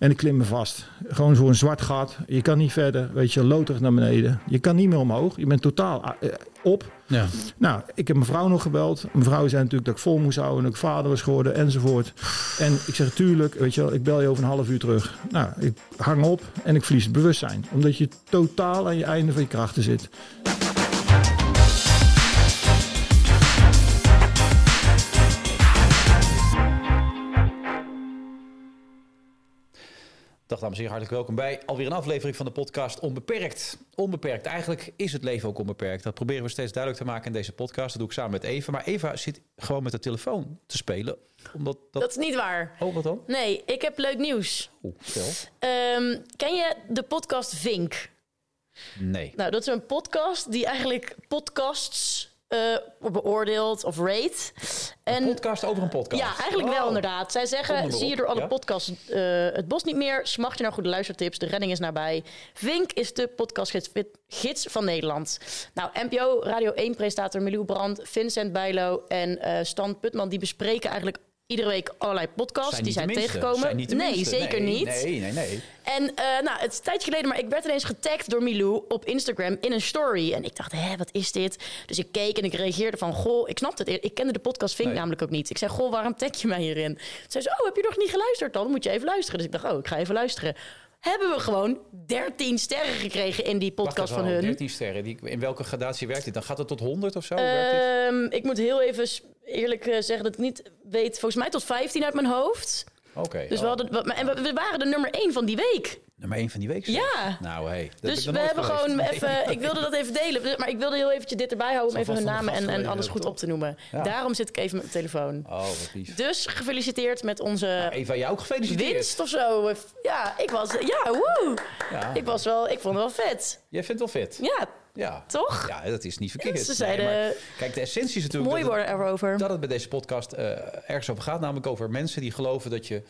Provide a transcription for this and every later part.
En ik klim me vast. Gewoon een zwart gat. Je kan niet verder. Weet je, loterig naar beneden. Je kan niet meer omhoog. Je bent totaal eh, op. Ja. Nou, ik heb mijn vrouw nog gebeld. Mijn vrouw zei natuurlijk dat ik vol moest houden. Dat ik vader was geworden enzovoort. En ik zeg, tuurlijk, weet je wel, ik bel je over een half uur terug. Nou, ik hang op en ik verlies het bewustzijn. Omdat je totaal aan je einde van je krachten zit. Dag dames en heren, hartelijk welkom bij alweer een aflevering van de podcast Onbeperkt. Onbeperkt, eigenlijk is het leven ook onbeperkt. Dat proberen we steeds duidelijk te maken in deze podcast. Dat doe ik samen met Eva. Maar Eva zit gewoon met de telefoon te spelen. Omdat dat... Dat is niet waar. Oh, wat dan? Nee, ik heb leuk nieuws. Oeh, stel. Ehm, ken je de podcast Vink? Nee. Nou, dat is een podcast die eigenlijk podcasts eh, beoordeelt of rate. Een podcast over een podcast? Ja, eigenlijk wel Oh. inderdaad. Zij zeggen, zie je door alle ja. podcasts eh, het bos niet meer. Smacht je naar goede luistertips. De redding is nabij. Vink is de podcastgids gids van Nederland. Nou, NPO Radio 1-presentator Milou Brandt, Vincent Bijlo en eh, Stan Putman... die bespreken eigenlijk iedere week allerlei podcasts. die zijn minste. tegengekomen. Zijn niet de nee, zeker Nee, niet. Nee, nee, nee. En eh, nou, het is een tijdje geleden, maar ik werd ineens getagd door Milou op Instagram in een story. En ik dacht, hé, wat is dit? Dus ik keek en ik reageerde van, goh, ik snapte het. Ik kende de podcast Vink Nee. namelijk ook niet. Ik zei, goh, waarom tag je mij hierin? Toen zei ze, oh, heb je nog niet geluisterd dan? Moet je even luisteren. Dus ik dacht, oh, ik ga even luisteren. Hebben we gewoon 13 sterren gekregen in die podcast van hun. 13 sterren. Die, in welke gradatie werkt dit? Dan gaat het tot 100 of zo? Ehm, ik moet heel even eerlijk eh, zeggen dat ik niet weet. Volgens mij tot 15 uit mijn hoofd. Oké. Dus we, oh. hadden, en we, we waren de nummer 1 van die week. Nummer 1 van die week? Ja. Nou, hé. hey, Dus we hebben gewoon even. Ik wilde dat even delen, maar ik wilde heel eventjes dit erbij houden om even hun namen en, en alles goed op te noemen. Ja. Daarom zit ik even met mijn telefoon. Oh, wat lief. Dus gefeliciteerd met onze Eva, jou ook gefeliciteerd. winst of zo. Ja, ik was. Ja, woe. Ja. Ik was wel. Ik vond het wel vet. Jij vindt het wel fit? Ja, Ja. toch? Ja, dat is niet verkeerd. Ze Nee, zeiden. maar kijk, de essentie is natuurlijk mooi dat, worden erover. het, dat het bij deze podcast eh, ergens over gaat. Namelijk over mensen die geloven dat je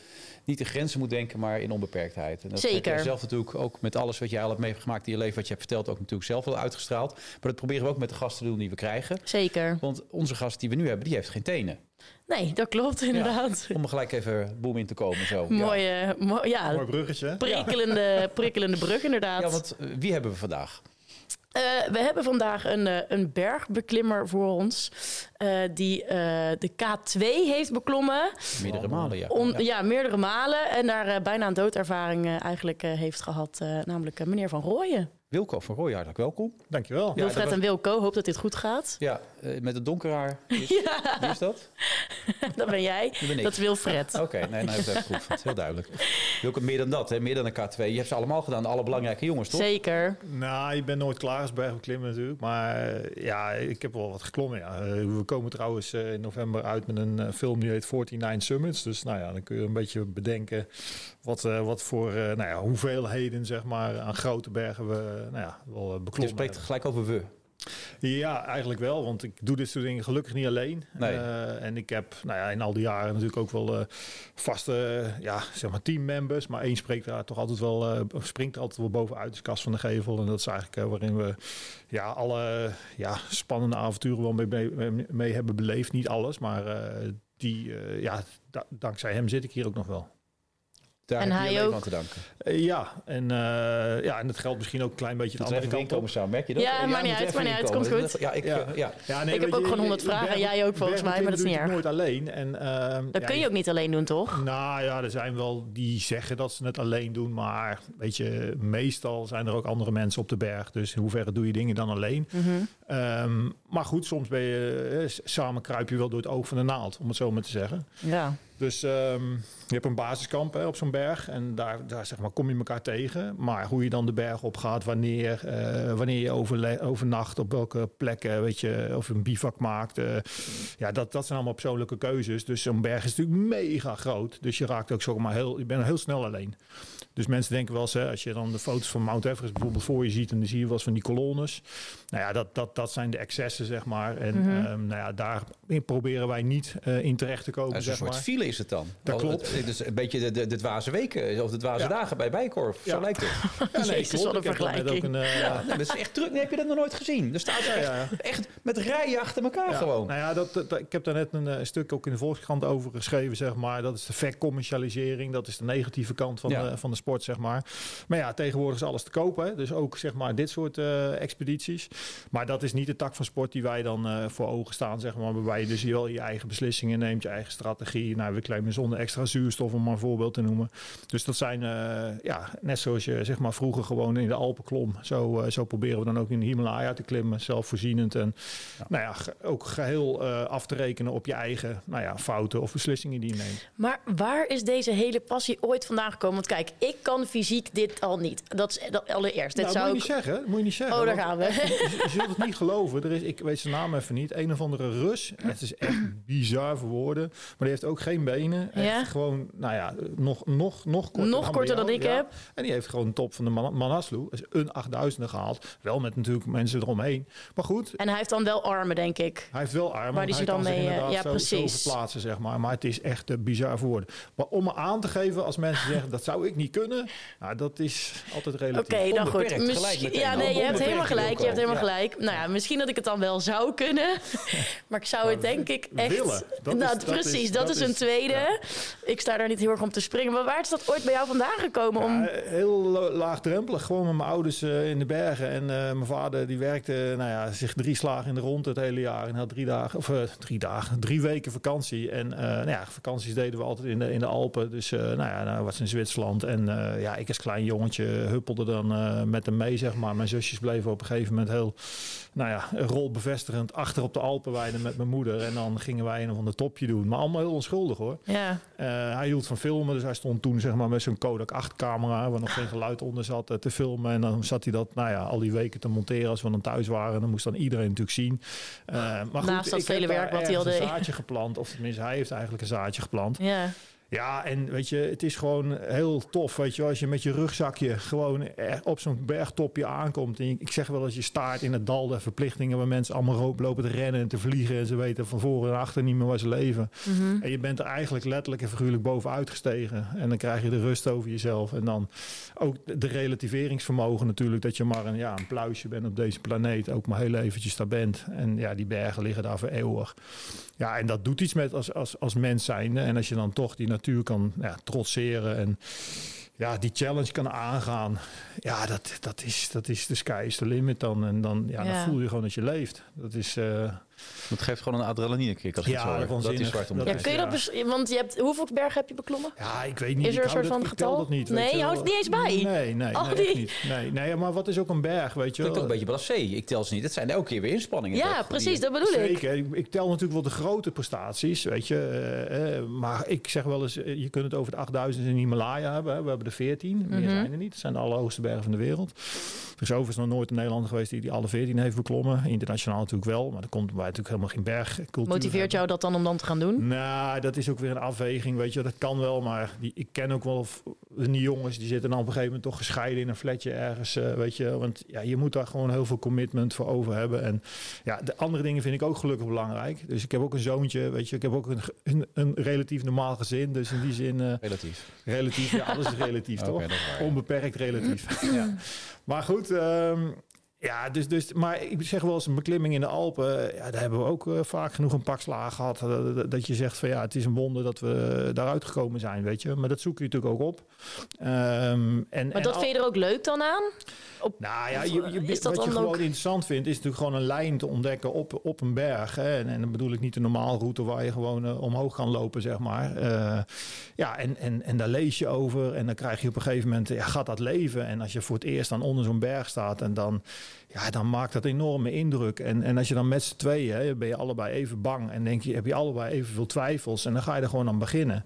niet in grenzen moet denken, maar in onbeperktheid. En dat heb Zeker. jij zelf natuurlijk ook met alles wat jij al hebt meegemaakt in je leven, wat je hebt verteld, ook natuurlijk zelf wel uitgestraald. Maar dat proberen we ook met de gasten te doen die we krijgen. Zeker. Want onze gast die we nu hebben, die heeft geen tenen. Nee, dat klopt inderdaad. Om er gelijk even boem in te komen. Zo. Ja. Mooie, mo- ja, Mooi bruggetje. prikkelende, prikkelende brug inderdaad. Ja, want eh, wie hebben we vandaag? Eh, we hebben vandaag een, eh, een bergbeklimmer voor ons. Eh, die eh, de K2 heeft beklommen. Meerdere malen, ja. Ja. ja. meerdere malen. En daar eh, bijna een doodervaring eigenlijk heeft gehad. eh, namelijk meneer Van Rooyen. Wilco van Rooij, hartelijk welkom. Dankjewel. Ja, Wilfred dat was- en Wilco, hoop dat dit goed gaat. Ja, eh, met het donker haar. Wie is, wie is dat? dat ben jij. ben ik. Dat is Wilfred. Oké, nee, nou heb ik het even goed. Dat is heel duidelijk. Wilco, meer dan dat, hè? meer dan een K2. Je hebt ze allemaal gedaan, alle belangrijke jongens, toch? Zeker. Nou, je bent nooit klaar als bergbeklimmen natuurlijk. Maar eh, ja, ik heb wel wat geklommen. Ja. We komen trouwens eh, in november uit met een eh, film die heet 49 Summits. Dus nou ja, dan kun je een beetje bedenken wat, eh, wat voor nou ja, hoeveelheden zeg maar, aan grote bergen we nou ja, wel eh, Je beklommen spreekt gelijk over we. Ja, eigenlijk wel. Want ik doe dit soort dingen gelukkig niet alleen. Nee. Eh, en ik heb nou ja, in al die jaren natuurlijk ook wel eh, vaste ja, zeg maar teammembers. Maar één spreekt daar toch altijd wel, eh, springt er altijd wel bovenuit. Dus Cas van de Gevel. En dat is eigenlijk waarin we ja, alle ja, spannende avonturen wel mee, mee, mee hebben beleefd. Niet alles, maar die, ja, da- dankzij hem zit ik hier ook nog wel. Daar En heb hij je ook. aan te danken. Eh, ja, en, eh, ja, en dat geldt misschien ook een klein beetje de andere kant op. inkomen samen, merk je dat? Ja, maakt niet uit, maakt niet uit, komt goed. Ja, ik, Ja. eh, ja. Ik heb ook je, gewoon 100 je- vragen, jij ook volgens mij, maar dat is niet erg. nooit alleen. En, ehm, Dat ja, kun je ook niet alleen doen, toch? Nou ja, er zijn wel die zeggen dat ze het alleen doen. Maar weet je, meestal zijn er ook andere mensen op de berg. Dus in hoeverre doe je dingen dan alleen? Mhm. Ehm, maar goed, soms ben je, eh, samen kruip je wel door het oog van de naald, om het zo maar te zeggen. Ja. Dus ehm, je hebt een basiskamp hè, op zo'n berg en daar, daar zeg maar, kom je elkaar tegen. Maar hoe je dan de berg op gaat, wanneer, eh, wanneer je overnacht, op welke plekken, weet je, of een bivak maakt. eh, ja, dat, dat zijn allemaal persoonlijke keuzes. Dus zo'n berg is natuurlijk mega groot. Dus je raakt ook zomaar heel, je bent heel snel alleen. Dus mensen denken wel eens, hè, als je dan de foto's van Mount Everest bijvoorbeeld voor je ziet, en dan zie je wel eens van die kolonnes. Nou ja, dat, dat, dat zijn de excessen, zeg maar. En Mhm. ehm, nou ja, daar proberen wij niet eh, in terecht te komen. Dat is een zeg soort maar. file is het dan. Dat Oh, klopt. Het, het is een beetje de, de, de dwaze weken of de dwaze Ja. dagen bij Bijkorf. Zo lijkt het. Ja, nee, Jezus, klopt. Ik heb ook vergelijking. een, eh, Ja, nee, dat is echt druk. Nee, heb je dat nog nooit gezien? Er staat Ja, echt, echt met rijen achter elkaar Ja, gewoon. Nou ja, dat, dat- ik heb daar net een eh, stuk ook in de Volkskrant over geschreven, zeg maar. Dat is de vercommercialisering. Dat is de negatieve kant van, Ja. de, van de sport, zeg maar. Maar ja, tegenwoordig is alles te kopen. Dus ook, zeg maar, dit soort eh, expedities. Maar dat is niet de tak van sport die wij dan eh, voor ogen staan, zeg maar. Waarbij je dus wel je eigen beslissingen neemt, je eigen strategie. Nou, we claimen zonder extra zuurstof, om maar een voorbeeld te noemen. Dus dat zijn, eh, ja, net zoals je, zeg maar, vroeger gewoon in de Alpen klom. Zo, eh, zo proberen we dan ook in de Himalaya te klimmen, zelfvoorzienend. En nou ja, ook geheel eh, af te rekenen op je eigen nou ja, fouten of beslissingen die je neemt. Maar waar is deze hele passie ooit vandaan gekomen? Want kijk, ik kan fysiek dit al niet. Dat is dat allereerst. Dit nou, zou moet je ik... niet zeggen. Moet je niet zeggen. Oh, daar want gaan we. Je, je zult het niet geloven. Er is, ik weet zijn naam even niet. Een of andere Rus. Het is echt bizar voor woorden. Maar die heeft ook geen benen. Echt Ja? gewoon, nou ja, nog, nog, nog korter, Nog bij korter dan ik Ja. heb. En die heeft gewoon de top van de Man- Manaslu. Is een 8000 gehaald. Wel met natuurlijk mensen eromheen. Maar goed, En hij heeft dan wel armen, denk ik. Hij heeft wel armen. Waar die hij zich dan kan zich mee, eh, inderdaad ja, zo, zo precies. verplaatsen, zeg maar. Maar het is echt uh, bizar voor woorden. Maar om me aan te geven als mensen zeggen dat zou ik niet kunnen, nou, dat is altijd relatief. Oké, dan goed. Gelijk ja, nee, je hebt helemaal gelijk. Je hebt helemaal gelijk. Nou ja, misschien dat ik het dan wel zou kunnen. Maar ik zou het denk ik echt... willen, dat nou, is- dat precies, is- dat, dat is een tweede. Ik sta daar niet heel erg om te springen. Maar waar is dat ooit bij jou vandaan gekomen? Om... Ja, heel laagdrempelig. Gewoon met mijn ouders eh, in de bergen. En eh, mijn vader die werkte nou ja, zich drie slagen in de rond het hele jaar. En had drie dagen, of eh, drie dagen, drie weken vakantie. En nou ja, vakanties deden we altijd in de, in de Alpen. Dus nou ja, nou was in Zwitserland. En ja, ik als klein jongetje huppelde dan met hem mee, zeg maar. Mijn zusjes bleven op een gegeven moment heel, nou ja, rolbevestigend achter op de Alpenweide met mijn moeder. En dan gingen wij een of ander topje doen. Maar allemaal heel onschuldig hoor. Ja, Eh, hij hield van filmen, dus hij stond toen zeg maar met zo'n Kodak 8 camera, waar nog geen geluid onder zat, eh, te filmen. En dan zat hij dat, nou ja, al die weken te monteren als we dan thuis waren. En dan moest dan iedereen natuurlijk zien. Eh, maar goed, Naast dat ik vele werk wat hij al deed. een zaadje geplant, of tenminste hij heeft eigenlijk een zaadje geplant. ja. Ja, en weet je, het is gewoon heel tof, weet je, als je met je rugzakje gewoon er op zo'n bergtopje aankomt. En ik zeg wel als je staart in het dal de verplichtingen waar mensen allemaal lopen te rennen en te vliegen en ze weten van voren en achter niet meer waar ze leven. Mhm. En je bent er eigenlijk letterlijk en figuurlijk bovenuit gestegen. En dan krijg je de rust over jezelf. En dan ook de- relativeringsvermogen natuurlijk. Dat je maar een, ja, een pluisje bent op deze planeet. Ook maar heel eventjes daar bent. En ja, die bergen liggen daar voor eeuwig. Ja, en dat doet iets met als, als, als mens zijnde. En als je dan toch die natuur kan ja, trotseren en ja, die challenge kan aangaan. Ja, dat, dat, is, dat is de sky is the limit dan. En dan, ja, Ja. dan voel je gewoon dat je leeft. Dat is... eh, Het geeft gewoon een adrenaline kick als Ja, het zo. Dat is het om Dat Ja, kun je dat... Want je hebt... Hoeveel bergen heb je beklommen? Ja, ik weet niet. Is er ik een soort dat- van getal? dat niet. Nee, je houdt het niet eens bij? Nee, nee, Oh, nee, niet. Nee, nee, maar wat is ook een berg, weet je ook een beetje blasé. Ik tel ze niet. Het zijn elke keer weer inspanningen. Ja, toch? precies, Die- dat bedoel ik. Zeker. Ik, tel natuurlijk wel de grote prestaties, weet je. eh, eh, maar ik zeg wel eens, eh, je kunt het over de 8000 in Himalaya hebben. hè. We hebben de 14, meer Mhm. zijn er niet. Het zijn de allerhoogste bergen van de wereld. Er is overigens nog nooit een Nederlander geweest die, die alle 14 heeft beklommen. Internationaal natuurlijk wel, maar er komt bij natuurlijk helemaal geen bergcultuur. Motiveert hebben. jou dat dan om dan te gaan doen? Nou, dat is ook weer een afweging, weet je. Dat kan wel, maar die, ik ken ook wel v- die jongens die zitten dan op een gegeven moment toch gescheiden in een flatje ergens, eh, weet je. Want ja, je moet daar gewoon heel veel commitment voor over hebben. En ja, de andere dingen vind ik ook gelukkig belangrijk. Dus ik heb ook een zoontje, weet je. Ik heb ook een, een, een relatief normaal gezin. Dus in die zin, eh, Relatief. relatief, ja, alles is relatief, toch? dat is waar, ja. Onbeperkt relatief. ja. Maar goed, ehm, ja, dus, dus, maar ik zeg wel eens een beklimming in de Alpen. Ja, daar hebben we ook eh, vaak genoeg een pak slaag gehad. eh, dat- dat je zegt van ja, het is een wonder dat we daaruit gekomen zijn, weet je. Maar dat zoek je natuurlijk ook op. Ehm, en, Maar en dat al- vind je er ook leuk dan aan? Op, nou ja, je, je, eh, is dat wat je dan gewoon ook- interessant vindt, is natuurlijk gewoon een lijn te ontdekken op, op een berg. Hè. En, en dan bedoel ik niet de normaal route waar je gewoon eh, omhoog kan lopen, zeg maar. Ja, en, en, en daar lees je over. En dan krijg je op een gegeven moment, ja, gaat dat leven. En als je voor het eerst dan onder zo'n berg staat en dan, ja, dan maakt dat enorme indruk. En, en als je dan met z'n tweeën, hè, ben je allebei even bang. En denk je, heb je allebei evenveel twijfels. En dan ga je er gewoon aan beginnen.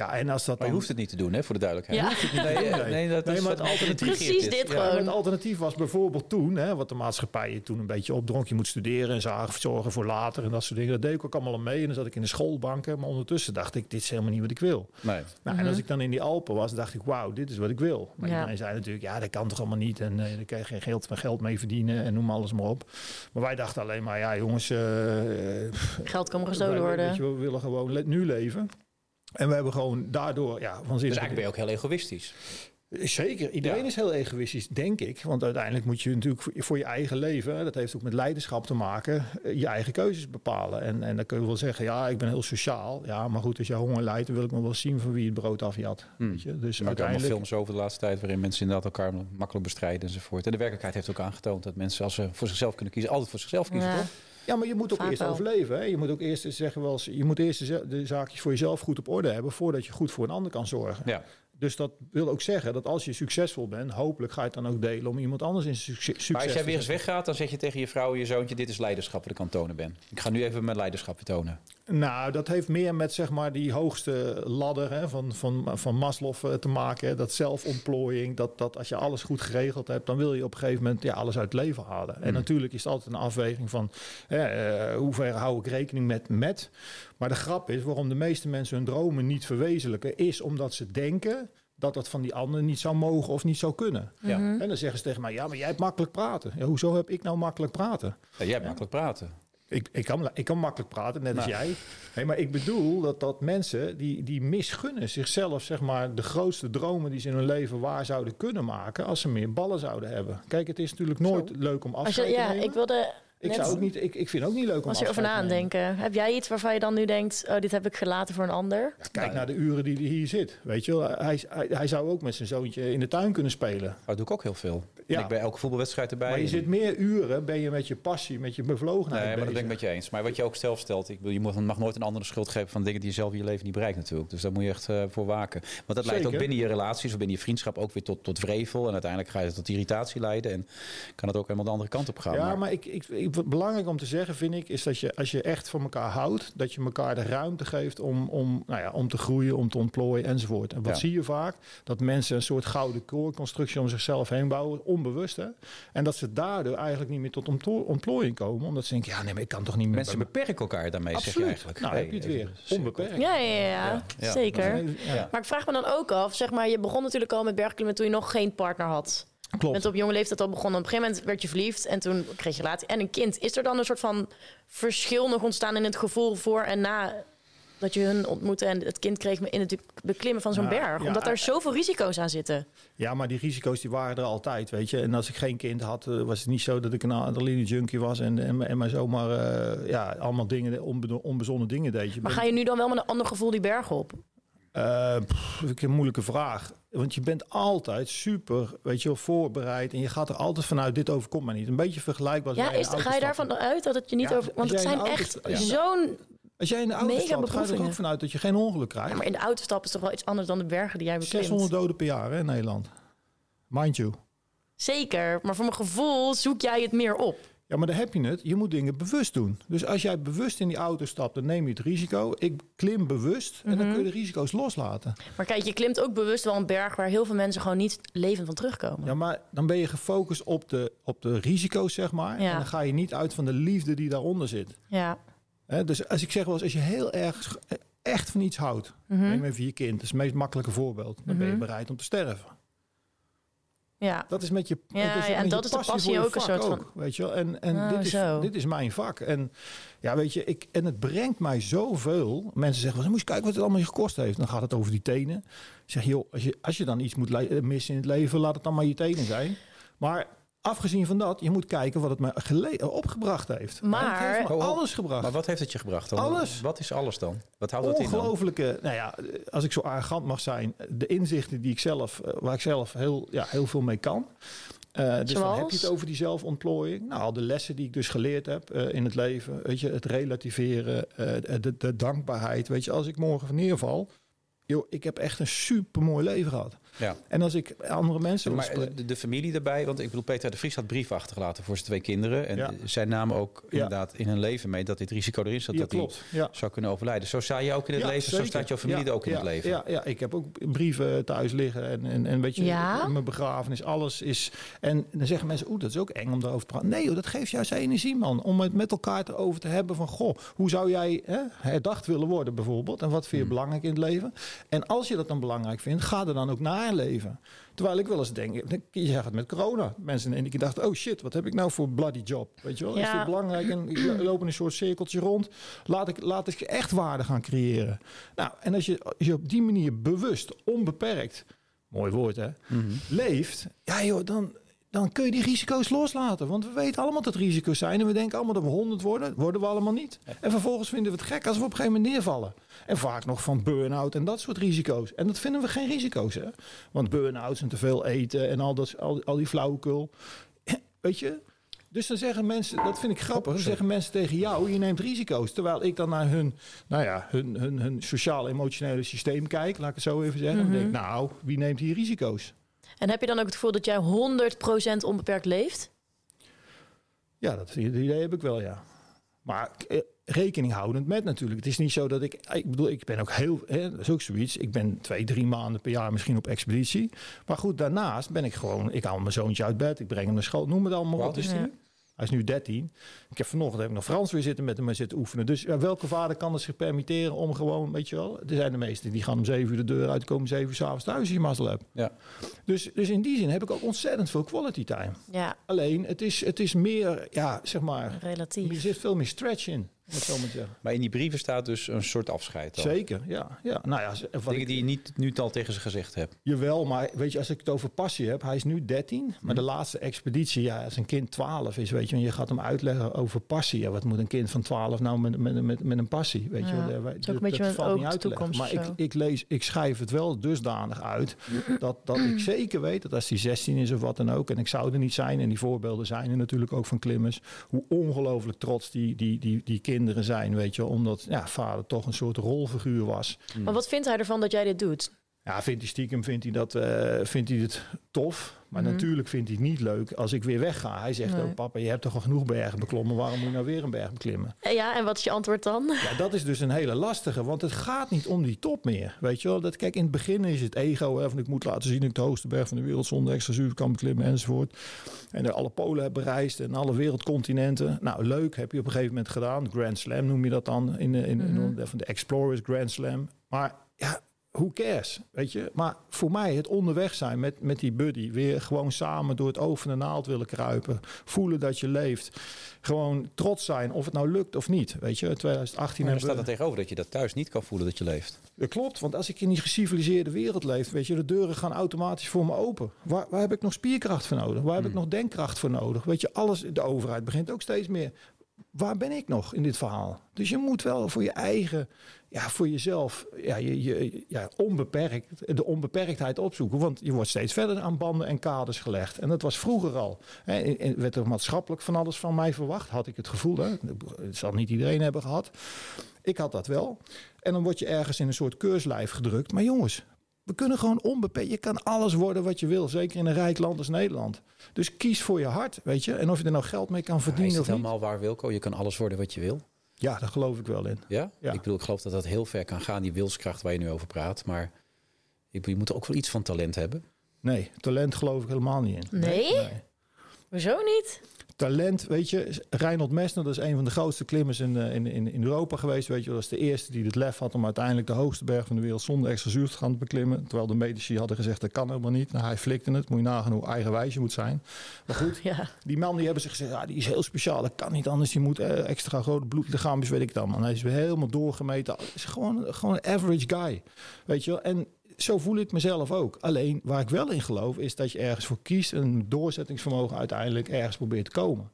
Ja, en als dat Maar dan... je hoeft het niet te doen, hè, voor de duidelijkheid. Ja. Je hoeft het niet te doen. Nee, nee, dat Nee, is maar het alternatief- Precies dit Ja. gewoon. Het alternatief was bijvoorbeeld toen, hè, wat de maatschappij je toen een beetje opdronk. Je moet studeren en zagen, zorgen voor later en dat soort dingen. Dat deed ik ook allemaal mee. En dan zat ik in de schoolbanken. Maar ondertussen dacht ik, dit is helemaal niet wat ik wil. Nee. Nou, En als ik dan in die Alpen was, dacht ik, wauw, dit is wat ik wil. Maar Ja. iedereen zei natuurlijk, ja, dat kan toch allemaal niet. En eh daar kan je geen geld, geld mee verdienen en noem alles maar op. Maar wij dachten alleen maar, ja jongens, eh, eh, geld kan gestolen wij- worden. Weet je, we willen gewoon le- nu leven. En we hebben gewoon daardoor, ja, van zin. Dus eigenlijk ben je ook heel egoïstisch. Zeker, iedereen Ja. is heel egoïstisch, denk ik. Want uiteindelijk moet je natuurlijk voor- je eigen leven, dat heeft ook met leiderschap te maken, eh, je eigen keuzes bepalen. En, en dan kun je wel zeggen, ja, ik ben heel sociaal. Ja, maar goed, als je honger lijdt, dan wil ik nog wel zien van wie het brood afjat. Hmm. Weet je? Dus Er zijn ook allemaal uiteindelijk... films over de laatste tijd waarin mensen inderdaad elkaar makkelijk bestrijden enzovoort. En de werkelijkheid heeft ook aangetoond dat mensen als ze voor zichzelf kunnen kiezen, altijd voor zichzelf kiezen, Ja. toch? Ja, maar je moet ook Vaak eerst wel. overleven. Hè? Je moet ook eerst zeggen wel, eens- je moet eerst de, zaakjes voor jezelf goed op orde hebben voordat je goed voor een ander kan zorgen. Ja. Dus dat wil ook zeggen dat als je succesvol bent, hopelijk ga je het dan ook delen om iemand anders in succes, Maar als jij te weer eens weggaat, dan zeg je tegen je vrouw en je zoontje, dit is leiderschap wat ik aan het tonen ben. Ik ga nu even mijn leiderschap tonen. Nou, dat heeft meer met zeg maar die hoogste ladder hè, van, van, van Maslow eh, te maken. hè. Dat zelfontplooiing, dat, dat als je alles goed geregeld hebt, dan wil je op een gegeven moment ja, alles uit het leven halen. En Hmm. natuurlijk is het altijd een afweging van hè, eh, hoe ver hou ik rekening met met. Maar de grap is, waarom de meeste mensen hun dromen niet verwezenlijken, is omdat ze denken dat dat van die ander niet zou mogen of niet zou kunnen. Ja. En dan zeggen ze tegen mij, ja, maar jij hebt makkelijk praten. Ja, hoezo heb ik nou makkelijk praten? Ja, jij hebt makkelijk praten. Ik, ik, kan, ik kan makkelijk praten, net als Nou. jij. Hey, maar ik bedoel dat, dat mensen die, die misgunnen zichzelf zeg maar, de grootste dromen die ze in hun leven waar zouden kunnen maken als ze meer ballen zouden hebben. Kijk, het is natuurlijk nooit leuk om je, te ja, nemen. ik wilde ik, net- zou ook niet, ik, ik vind ook niet leuk om als je erover afscheid na aan denken. Heb jij iets waarvan je dan nu denkt, oh, dit heb ik gelaten voor een ander? Ja, kijk naar de uren die hij hier zit. Weet je, wel. hij, hij, hij zou ook met zijn zoontje in de tuin kunnen spelen. Oh, dat doe ik ook heel veel. Ja. En ik bij elke voetbalwedstrijd erbij. Maar je zit meer uren, ben je met je passie, met je bevlogenheid Nee, maar dat ben ik met je eens. Maar wat je ook zelf stelt, ik bedoel, je mag nooit een ander de schuld geven van dingen die je zelf in je leven niet bereikt natuurlijk. Dus daar moet je echt eh, voor waken. Want dat leidt ook binnen je relaties of binnen je vriendschap ook weer tot, tot vrevel. En uiteindelijk ga je tot irritatie leiden. En kan het ook helemaal de andere kant op gaan. Ja, Maar- maar ik, ik, belangrijk om te zeggen vind ik, is dat je als je echt van elkaar houdt, dat je elkaar de ruimte geeft om, om, nou ja, om te groeien, om te ontplooien enzovoort. En wat Ja. zie je vaak? Dat mensen een soort gouden koorconstructie om zichzelf heen bouwen, onbewust hè. En dat ze daardoor eigenlijk niet meer tot ontplo- ontplooiing komen, omdat ze denken, ja nee, maar ik kan toch niet meer Mensen beperken elkaar daarmee, zeg je Absoluut. eigenlijk. Nou, Hey, heb je het weer. Onbeperkt. Ja, ja, ja, Ja, ja. zeker. Maar ik vraag me dan ook af, zeg maar, je begon natuurlijk al met bergklimmen toen je nog geen partner had. Je Klopt. bent op jonge leeftijd al begonnen. Op een gegeven moment werd je verliefd en toen kreeg je relatie en een kind. Is er dan een soort van verschil nog ontstaan in het gevoel voor en na dat je hun ontmoette en het kind kreeg me in het beklimmen van zo'n Nou, berg? ja, Omdat er eh, zoveel risico's aan zitten. Ja, maar die risico's die waren er altijd, weet je. En als ik geen kind had, eh, was het niet zo dat ik een adrenaline junkie was en, en, en maar zomaar eh, ja, allemaal dingen, onbe, onbezonnen dingen deed. Je Maar ga je nu dan wel met een ander gevoel die berg op? Eh, pff, een moeilijke vraag. Want je bent altijd super, weet je wel, voorbereid. En je gaat er altijd vanuit, dit overkomt mij niet. Een beetje vergelijkbaar Ja, is, ga je daarvan uit dat het je niet Ja, over... Want het zijn auto echt zo'n... Als jij in de auto mega stapt, ga je er ook vanuit dat je geen ongeluk krijgt. Ja, maar in de auto stappen is toch wel iets anders dan de bergen die jij beklimt? 600 doden per jaar hè, in Nederland. Mind you. Zeker, maar voor mijn gevoel zoek jij het meer op. Ja, maar daar heb je het. Je moet dingen bewust doen. Dus als jij bewust in die auto stapt, dan neem je het risico. Ik klim bewust en dan Mhm. kun je de risico's loslaten. Maar kijk, je klimt ook bewust wel een berg waar heel veel mensen gewoon niet levend van terugkomen. Ja, maar dan ben je gefocust op de, op de risico's, zeg maar. Ja. En dan ga je niet uit van de liefde die daaronder zit. Ja. Dus als ik zeg wel eens, als je heel erg echt van iets houdt, Mhm. neem even je kind, dat is het meest makkelijke voorbeeld. Dan ben je Mhm. bereid om te sterven. Ja. Dat is met je. Ja, en dat is de passie ook een soort van- Weet je wel? En, en Oh, dit, is, zo. dit is mijn vak. En ja, weet je, ik, en het brengt mij zoveel. Mensen zeggen, wel, moet je kijken wat het allemaal je gekost heeft. Dan gaat het over die tenen. Ik zeg, joh, als je, als je dan iets moet missen in het leven, laat het dan maar je tenen zijn. Maar afgezien van dat, je moet kijken wat het me gele- opgebracht heeft. Maar- het heeft me alles gebracht. Maar wat heeft het je gebracht dan? Alles. Wat is alles dan? Wat houdt dat in? Ongelooflijke, nou ja, als ik zo arrogant mag zijn, de inzichten die ik zelf, eh, waar ik zelf heel, ja, heel veel mee kan. Eh, dus dan heb je het over die zelfontplooiing. Nou, al de lessen die ik dus geleerd heb eh, in het leven. Weet je, het relativeren, eh, de, de dankbaarheid. Weet je, als ik morgen neerval, joh, ik heb echt een super mooi leven gehad. Ja. En als ik andere mensen Maar de, de familie erbij, want ik bedoel, Peter de Vries had brief achtergelaten voor zijn twee kinderen. En Ja. zij namen ook inderdaad in hun leven mee dat dit risico erin zat ja, dat hij klopt. Ja. zou kunnen overlijden. Zo sta je ook in het Ja, leven, zo staat jouw familie Ja, er ook in ja, het leven. Ja, ja, ik heb ook brieven thuis liggen en, en, en weet je, Ja? mijn begrafenis, alles is... En dan zeggen mensen, oeh, dat is ook eng om daarover te praten. Nee joh, dat geeft juist energie, man. Om het met elkaar erover te hebben van, goh, hoe zou jij hè, herdacht willen worden bijvoorbeeld? En wat vind je Hmm. belangrijk in het leven? En als je dat dan belangrijk vindt, ga er dan ook haar leven. Terwijl ik wel eens denk, je zegt het met corona. Mensen in één keer dachten, oh shit, wat heb ik nou voor bloody job? Weet je wel, is dit belangrijk? En ik loop in een soort cirkeltje rond. Laat ik, laat ik echt waarde gaan creëren. Nou, en als je, als je op die manier bewust, onbeperkt, mooi woord hè, leeft. Ja joh, dan, dan kun je die risico's loslaten. Want we weten allemaal dat risico's zijn. En we denken allemaal dat we 100 worden. Worden we allemaal niet. En vervolgens vinden we het gek als we op een gegeven moment neervallen. En vaak nog van burn-out en dat soort risico's. En dat vinden we geen risico's. Hè? Want burn-outs en te veel eten en al, dat, al, al die flauwekul. Weet je? Dus dan zeggen mensen, dat vind ik grappig, dan zeggen mensen tegen jou, je neemt risico's. Terwijl ik dan naar hun, nou ja, hun, hun, hun sociaal-emotionele systeem kijk, laat ik het zo even zeggen. En denk, nou, wie neemt hier risico's? En heb je dan ook het gevoel dat jij 100% onbeperkt leeft? Ja, dat idee heb ik wel, ja. Maar eh, rekening houdend met natuurlijk. Het is niet zo dat ik... Ik bedoel, ik ben ook heel... Hè, dat is ook zoiets. Ik ben twee, drie maanden per jaar misschien op expeditie. Maar goed, daarnaast ben ik gewoon... Ik haal mijn zoontje uit bed. Ik breng hem naar school. Noem het allemaal wat. is hij Hij nu? is nu 13. Ik heb vanochtend heb ik nog Frans weer zitten met hem zitten oefenen. Dus ja, welke vader kan het zich permitteren om gewoon, weet je wel... Er zijn de meesten die gaan om zeven uur de deur uit, komen zeven uur s'avonds thuis als je mazzel hebt. Ja. Dus, dus in die zin heb ik ook ontzettend veel quality time. Ja, Alleen, het is, het is meer, ja, zeg maar... Er relatief. zit veel meer stretch in, om het zo maar te zeggen. Maar in die brieven staat dus een soort afscheid. dan. Zeker, ja. ja. Nou ja, wat Dingen ik, die je niet nu al tegen ze gezegd hebt. Jawel, maar weet je, als ik het over passie heb, hij is nu 13. Maar de laatste expeditie, ja, als een kind 12 is, weet je, en je gaat hem uitleggen over passie. Ja, wat moet een kind van 12 nou met, met, met, met een passie? Weet je, Ja, wel, wij- het is ook een beetje met valt niet uit te leggen. toekomst Maar ik, ik, lees, ik schrijf het wel dusdanig uit dat, dat ik zeker weet dat als die 16 is of wat dan ook, en ik zou er niet zijn, en die voorbeelden zijn er natuurlijk ook van klimmers, hoe ongelooflijk trots die, die, die, die kinderen zijn, weet je, omdat ja, vader toch een soort rolfiguur was. Maar wat vindt hij ervan dat jij dit doet? Ja, vindt hij stiekem vindt hij dat, eh, vindt hij het tof. Maar Mhm. natuurlijk vindt hij het niet leuk als ik weer wegga. Hij zegt Nee. ook, papa, je hebt toch al genoeg bergen beklommen. Waarom moet je nou weer een berg beklimmen? Eh, Ja, en wat is je antwoord dan? Ja, dat is dus een hele lastige. Want het gaat niet om die top meer. Weet je wel? Dat, kijk, in het begin is het ego. Hè, van ik moet laten zien dat ik de hoogste berg van de wereld zonder extra zuur kan beklimmen enzovoort. En alle polen heb bereisd en alle wereldcontinenten. Nou, leuk. Heb je op een gegeven moment gedaan. Grand Slam noem je dat dan. In, in, in, de- van de Explorers Grand Slam. Maar ja, who cares? Weet je? Maar voor mij het onderweg zijn met, met die buddy. Weer gewoon samen door het oog van de naald willen kruipen. Voelen dat je leeft. Gewoon trots zijn of het nou lukt of niet. Weet je, 2018 Maar staat er tegenover dat je dat thuis niet kan voelen dat je leeft. dat klopt, want als ik in die geciviliseerde wereld leef, weet je, de deuren gaan automatisch voor me open. Waar, waar heb ik nog spierkracht voor nodig? Waar heb ik nog denkkracht voor nodig? Weet je, alles, de overheid begint ook steeds meer. Waar ben ik nog in dit verhaal? Dus je moet wel voor je eigen, ja, voor jezelf, ja, je, je, ja, onbeperkt, de onbeperktheid opzoeken. Want je wordt steeds verder aan banden en kaders gelegd. En dat was vroeger al. Hè, werd er maatschappelijk van alles van mij verwacht, had ik het gevoel. Hè? Het zal niet iedereen hebben gehad. Ik had dat wel. En dan word je ergens in een soort keurslijf gedrukt. Maar jongens, we kunnen gewoon onbeperkt. Je kan alles worden wat je wil. Zeker in een rijk land als Nederland. Dus kies voor je hart, weet je. En of je er nou geld mee kan Maar verdienen is het of niet. helemaal waar, Wilco? Je kan alles worden wat je wil. Ja, daar geloof ik wel in. Ja? Ja. Ik bedoel, ik geloof dat dat heel ver kan gaan, die wilskracht waar je nu over praat. Maar ik je moet ook wel iets van talent hebben. Nee, talent geloof ik helemaal niet in. Nee? Hoezo niet? Talent, weet je, Reinhold Messner, dat is een van de grootste klimmers in, eh, in, in, in Europa geweest. Weet je, dat is de eerste die het lef had om uiteindelijk de hoogste berg van de wereld zonder extra zuur te gaan beklimmen. Terwijl de medici hadden gezegd dat kan helemaal niet. Nou, hij flikte het. Moet je nagaan hoe eigenwijs je moet zijn. Maar goed, Ja. die man die hebben ze gezegd, ja, die is heel speciaal. Dat kan niet anders. Die moet eh, extra grote bloedlichaampjes, weet ik allemaal. En hij is weer helemaal doorgemeten. Het is gewoon, gewoon een average guy. Weet je wel? En zo voel ik mezelf ook. Alleen waar ik wel in geloof is dat je ergens voor kiest en een doorzettingsvermogen uiteindelijk ergens probeert te komen.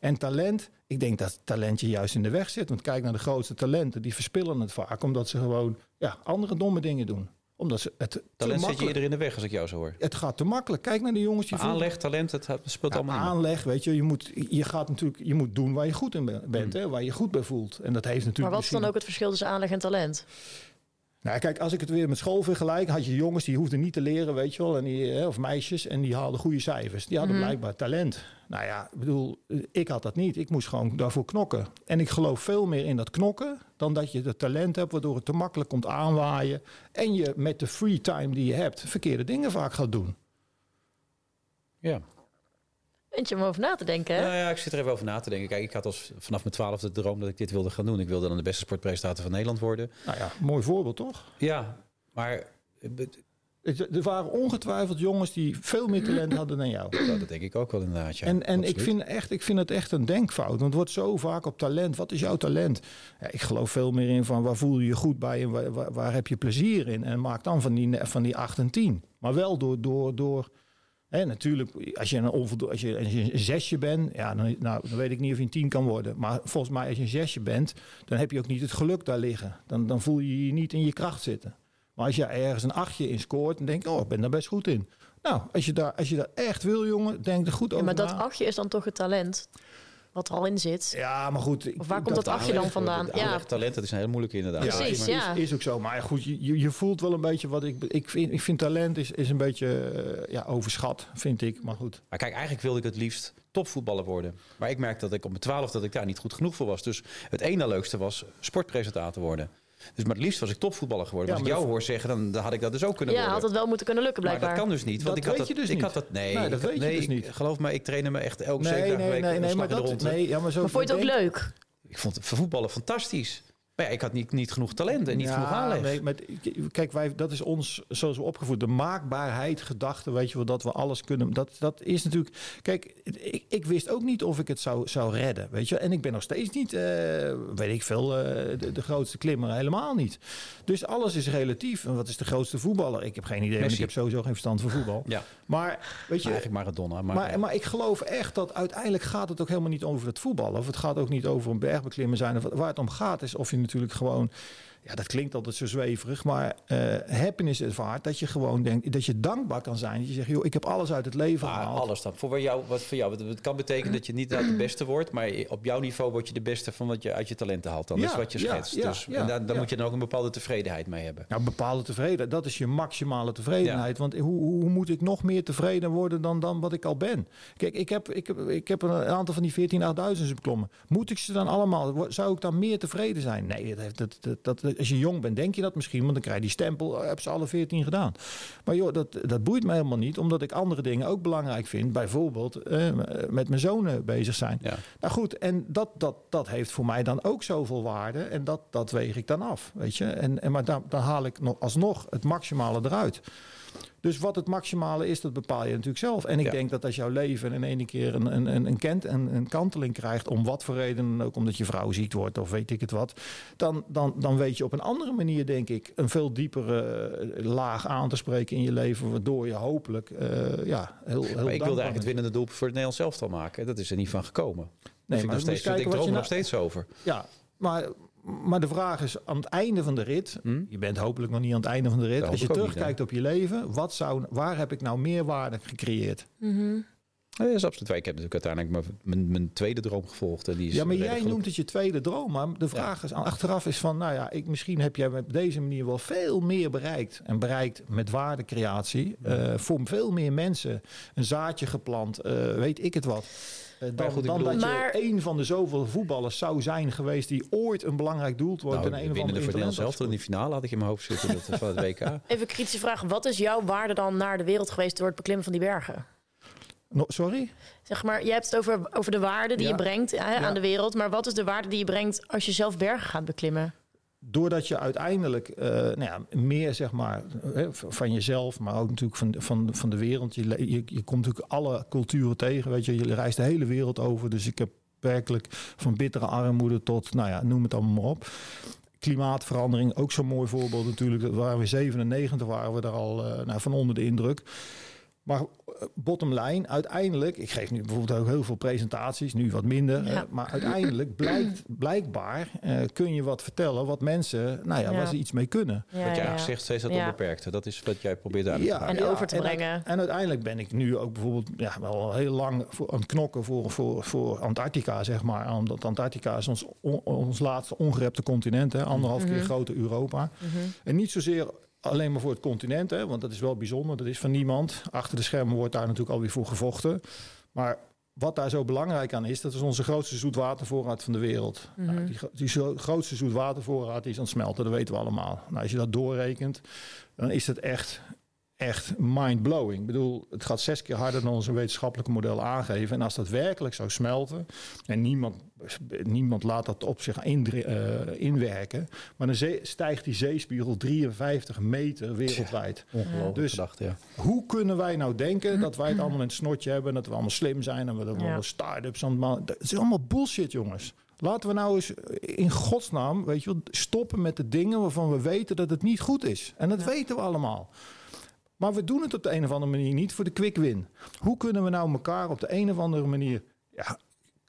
En talent, ik denk dat talent je juist in de weg zit. Want kijk naar de grootste talenten, die verspillen het vaak omdat ze gewoon ja, andere domme dingen doen. Omdat ze het Talent zit je eerder in de weg als ik jou zo hoor. Het gaat te makkelijk. Kijk naar de jongens die aanleg, talent, het speelt ja, allemaal aanleg, weet je, je moet, je gaat natuurlijk, je moet doen waar je goed in ben- bent, hè, waar je goed bij voelt. En dat heeft natuurlijk. Maar wat is dan ook het verschil tussen aanleg en talent? Nou, kijk, als ik het weer met school vergelijk, had je jongens die hoefden niet te leren, weet je wel, en die, hè, of meisjes, en die haalden goede cijfers. Die hadden blijkbaar talent. Nou ja, ik bedoel, eh, ik had dat niet. Ik moest gewoon daarvoor knokken. En ik geloof veel meer in dat knokken dan dat je het talent hebt, waardoor het te makkelijk komt aanwaaien. En je met de free time die je hebt, verkeerde dingen vaak gaat doen. Ja. Eentje om over na te denken, hè? Nou ja, ik zit er even over na te denken. Kijk, ik had als vanaf mijn twaalfde de droom dat ik dit wilde gaan doen. Ik wilde dan de beste sportpresentator van Nederland worden. Nou ja, mooi voorbeeld toch? Ja, maar eh, Het- Er waren ongetwijfeld jongens die veel meer talent hadden dan jou. Nou, dat denk ik ook wel inderdaad. Ja. En, en ik, vind echt, ik vind het echt een denkfout. Want het wordt zo vaak op talent. Wat is jouw talent? Ja, ik geloof veel meer in van waar voel je je goed bij en waar, waar, waar heb je plezier in? En maak dan van die, van die 8 en 10. Maar wel door. door, door hè, natuurlijk, als je, een onvoldo- als, je, als je een zesje bent, ja, dan, nou, dan weet ik niet of je een tien kan worden. Maar volgens mij, als je een zesje bent, dan heb je ook niet het geluk daar liggen. Dan, dan voel je je niet in je kracht zitten. Maar als je ergens een achtje in scoort, dan denk je, oh, ik ben daar best goed in. Nou, als je daar, als je daar echt wil, jongen, denk er goed Ja, over maar dat achtje is dan toch het talent wat er al in zit. Ja, maar goed. Of waar komt dat achtje dan vandaan? Ja, talent, dat is een heel moeilijk inderdaad. Ja, Precies, is, ja. Is, is ook zo. Maar goed, je, je- je voelt wel een beetje wat ik... Ik vind, ik vind talent is, is een beetje eh, ja, overschat, vind ik. Maar goed. Maar kijk, eigenlijk wilde ik het liefst topvoetballer worden. Maar ik merkte dat ik op mijn twaalf dat ik daar niet goed genoeg voor was. Dus het ene leukste was sportpresentator worden. Dus maar het liefst was ik topvoetballer geworden. Ja, maar als ik maar jou hoor zeggen, dan, dan had ik dat dus ook kunnen ja worden. had het wel moeten kunnen lukken maar blijkbaar. dat kan dus niet. Want Dat ik had weet dat, je dus ik niet. had dat, nee, Nee, dat ik weet je dus niet. ik- Geloof me, ik trainde me echt elke zeven Nee, dagen nee, week nee, nee, maar in de dat... ronde. Nee, ja, maar zo... maar vond je het ook denk- leuk? Ik vond het voetballen fantastisch. Maar ja, ik had niet, niet genoeg talent en niet Ja, genoeg aanleg. Nee, maar kijk, wij, dat is ons, zoals we opgevoed, de maakbaarheid, gedachte, weet je wel, dat we alles kunnen. Dat, dat is natuurlijk. Kijk, ik, ik wist ook niet of ik het zou, zou redden, weet je. En ik ben nog steeds niet, eh, weet ik veel, eh, de, de grootste klimmer, helemaal niet. Dus alles is relatief. En wat is de grootste voetballer? Ik heb geen idee, ik heb sowieso geen verstand van voetbal. Ja, Maar weet je, maar eigenlijk Maradona. Maar, maar, maar ik geloof echt dat uiteindelijk gaat het ook helemaal niet over het voetballen. Of het gaat ook niet over een bergbeklimmen zijn. Of waar het om gaat is of je natuurlijk gewoon... Ja, dat klinkt altijd zo zweverig. Maar eh happiness ervaart dat je gewoon denkt... Dat je dankbaar kan zijn. Dat je zegt, joh, ik heb alles uit het leven Maar gehaald. alles dan. Voor jou, wat voor jou. Het kan betekenen dat je niet de beste wordt, maar op jouw niveau word je de beste van wat je uit je talenten haalt. Dan. Ja, is wat je schetst. ja, dus, ja, en daar, ja. moet je dan ook een bepaalde tevredenheid mee hebben. Nou, bepaalde tevredenheid. Dat is je maximale tevredenheid. Want hoe, hoe moet ik nog meer tevreden worden dan, dan wat ik al ben? Kijk, ik heb, ik heb, ik heb een aantal van die 14 8000 beklommen. Moet ik ze dan allemaal... Zou ik dan meer tevreden zijn? Nee, dat heeft, dat, dat, dat, als je jong bent, denk je dat misschien. Want dan krijg je die stempel, oh, heb ze alle 14 gedaan. Maar joh, dat, dat boeit me helemaal niet. Omdat ik andere dingen ook belangrijk vind. Bijvoorbeeld eh, met mijn zonen bezig zijn. Ja. Nou goed, en dat, dat, dat heeft voor mij dan ook zoveel waarde. En dat, dat weeg ik dan af, weet je. En, en, maar dan, dan haal ik nog alsnog het maximale eruit. Dus wat het maximale is, dat bepaal je natuurlijk zelf. En ik Ja. denk dat als jouw leven in één keer een, een, een, een, kent, een, een kanteling krijgt... om wat voor reden dan ook, omdat je vrouw ziek wordt of weet ik het wat... dan, dan, dan weet je op een andere manier, denk ik... een veel diepere eh, laag aan te spreken in je leven... waardoor je hopelijk eh, ja, heel, heel Maar ik wilde eigenlijk het winnende doelpunt voor het Nederlands elftal maken. Dat is er niet van gekomen. Nee, maar ik, nog steeds, kijken ik droom er nog steeds over. Ja, maar, maar de vraag is aan het einde van de rit. Hm? Je bent hopelijk nog niet aan het einde van de rit. Als je terugkijkt op je leven, wat zou, waar heb ik nou meerwaarde gecreëerd? Ja, dat is absoluut waar. Ik heb natuurlijk uiteindelijk mijn, mijn, mijn tweede droom gevolgd. En die is Ja, maar redelijk jij noemt het je tweede droom. Maar de vraag is achteraf is van, nou ja, ik, misschien heb jij op deze manier wel veel meer bereikt. En bereikt met waardecreatie. eh, voor veel meer mensen een zaadje geplant. eh, weet ik het wat. Eh, dan goed, ik dan bedoel- dat Maar- je een van de zoveel voetballers zou zijn geweest die ooit een belangrijk doelpunt wordt. Nou, in een of winnen andere voor Nederland zelf in die finale had ik in mijn hoofd zitten dat, van het WK. Even kritische vraag. Wat is jouw waarde dan naar de wereld geweest door het beklimmen van die bergen? No, sorry? Zeg maar, je hebt het over, over de waarde die Ja. je brengt hè, Ja. aan de wereld. Maar wat is de waarde die je brengt als je zelf bergen gaat beklimmen? doordat je uiteindelijk eh, nou ja, meer zeg maar hè, v- van jezelf, maar ook natuurlijk van, van, van de wereld. Je, je, je komt natuurlijk alle culturen tegen. Weet je, je reist de hele wereld over. Dus ik heb werkelijk van bittere armoede tot, nou ja, noem het allemaal maar op. Klimaatverandering, ook zo'n mooi voorbeeld natuurlijk. Dat waren we 97, waren we daar al eh, nou, van onder de indruk. Maar eh, bottom line, uiteindelijk, ik geef nu bijvoorbeeld ook heel veel presentaties, nu wat minder. Ja. eh, maar uiteindelijk blijkt, blijkbaar eh, kun je wat vertellen wat mensen, nou ja, Ja. waar ze iets mee kunnen. Ja, wat je ja, zegt, steeds dat Ja. onbeperkte. Dat is wat jij probeert duidelijk te En over te en, brengen. uit- En uiteindelijk ben ik nu ook bijvoorbeeld ja, wel heel lang voor, aan het knokken voor, voor, voor Antarctica, zeg maar. Omdat Antarctica is ons, on- ons laatste ongerepte continent, hè, anderhalf Mhm. keer groter Europa. En niet zozeer alleen maar voor het continent, hè, want dat is wel bijzonder. Dat is van niemand. Achter de schermen wordt daar natuurlijk alweer voor gevochten. Maar wat daar zo belangrijk aan is, dat is onze grootste zoetwatervoorraad van de wereld. Nou, die, die grootste zoetwatervoorraad die is aan het smelten, dat weten we allemaal. Nou, als je dat doorrekent, dan is het echt echt mind-blowing. Ik bedoel, het gaat zes keer harder dan onze wetenschappelijke model aangeven. En als dat werkelijk zou smelten, en niemand, niemand laat dat op zich in, uh, inwerken, maar dan stijgt die zeespiegel 53 meter wereldwijd. Ongelooflijk dus gedacht, ja. hoe kunnen wij nou denken dat wij het allemaal in het snotje hebben, dat we allemaal slim zijn en we hebben ja. start-ups aan het Dat is allemaal bullshit, jongens. Laten we nou eens in godsnaam, weet je wel, stoppen met de dingen waarvan we weten dat het niet goed is. En dat weten we allemaal. Maar we doen het op de een of andere manier niet voor de quick win. Hoe kunnen we nou elkaar op de een of andere manier ja,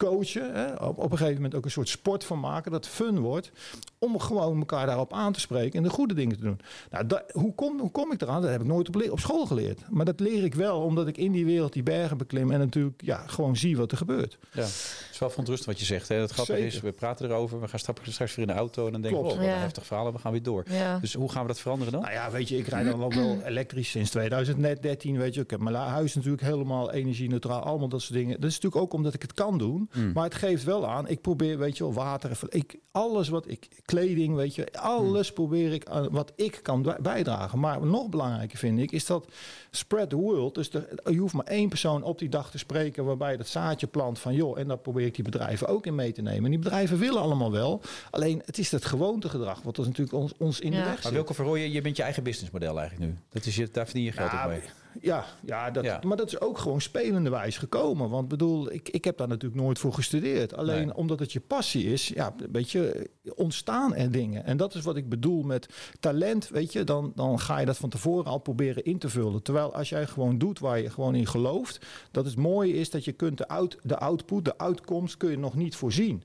coachen. Hè, op, op een gegeven moment ook een soort sport van maken. Dat fun wordt. Om gewoon elkaar daarop aan te spreken en de goede dingen te doen. Nou, dat, hoe, kom, hoe kom ik eraan? Dat heb ik nooit op, op school geleerd. Maar dat leer ik wel omdat ik in die wereld die bergen beklim. En natuurlijk ja, gewoon zie wat er gebeurt. Ja, het is wel verontrustend wat je zegt. Hè? Het grappige is, we praten erover. We gaan straks weer in de auto. En dan denken we, oh, wat ja. een heftig verhaal. we gaan weer door. Ja. Dus hoe gaan we dat veranderen dan? Nou ja, weet je, ik rijd dan al wel elektrisch sinds 2013. Weet je, ik heb mijn huis natuurlijk helemaal energie-neutraal. Allemaal dat soort dingen. Dat is natuurlijk ook omdat ik het kan doen. Hmm. Maar het geeft wel aan. Ik probeer, weet je wel, water. Ik, alles wat ik, kleding, weet je, alles hmm. probeer ik aan wat ik kan bijdragen. Maar nog belangrijker vind ik, is dat spread the world. Dus de, je hoeft maar één persoon op die dag te spreken waarbij je dat zaadje plant van joh, en daar probeer ik die bedrijven ook in mee te nemen. En die bedrijven willen allemaal wel. Alleen het is het gewoontegedrag wat er natuurlijk ons, ons in de weg zit. Maar welke Verrooyen, je bent je eigen businessmodel eigenlijk nu. Dat is je, daar verdien je geld ja, mee. Ja, ja, dat, maar dat is ook gewoon spelenderwijs gekomen. Want bedoel, ik, ik heb daar natuurlijk nooit voor gestudeerd. Alleen omdat het je passie is, ja, weet je, ontstaan er dingen. En dat is wat ik bedoel met talent, weet je, dan, dan ga je dat van tevoren al proberen in te vullen. Terwijl als jij gewoon doet waar je gewoon in gelooft, dat het mooie is dat je kunt de, out, de output, de uitkomst, kun je nog niet voorzien.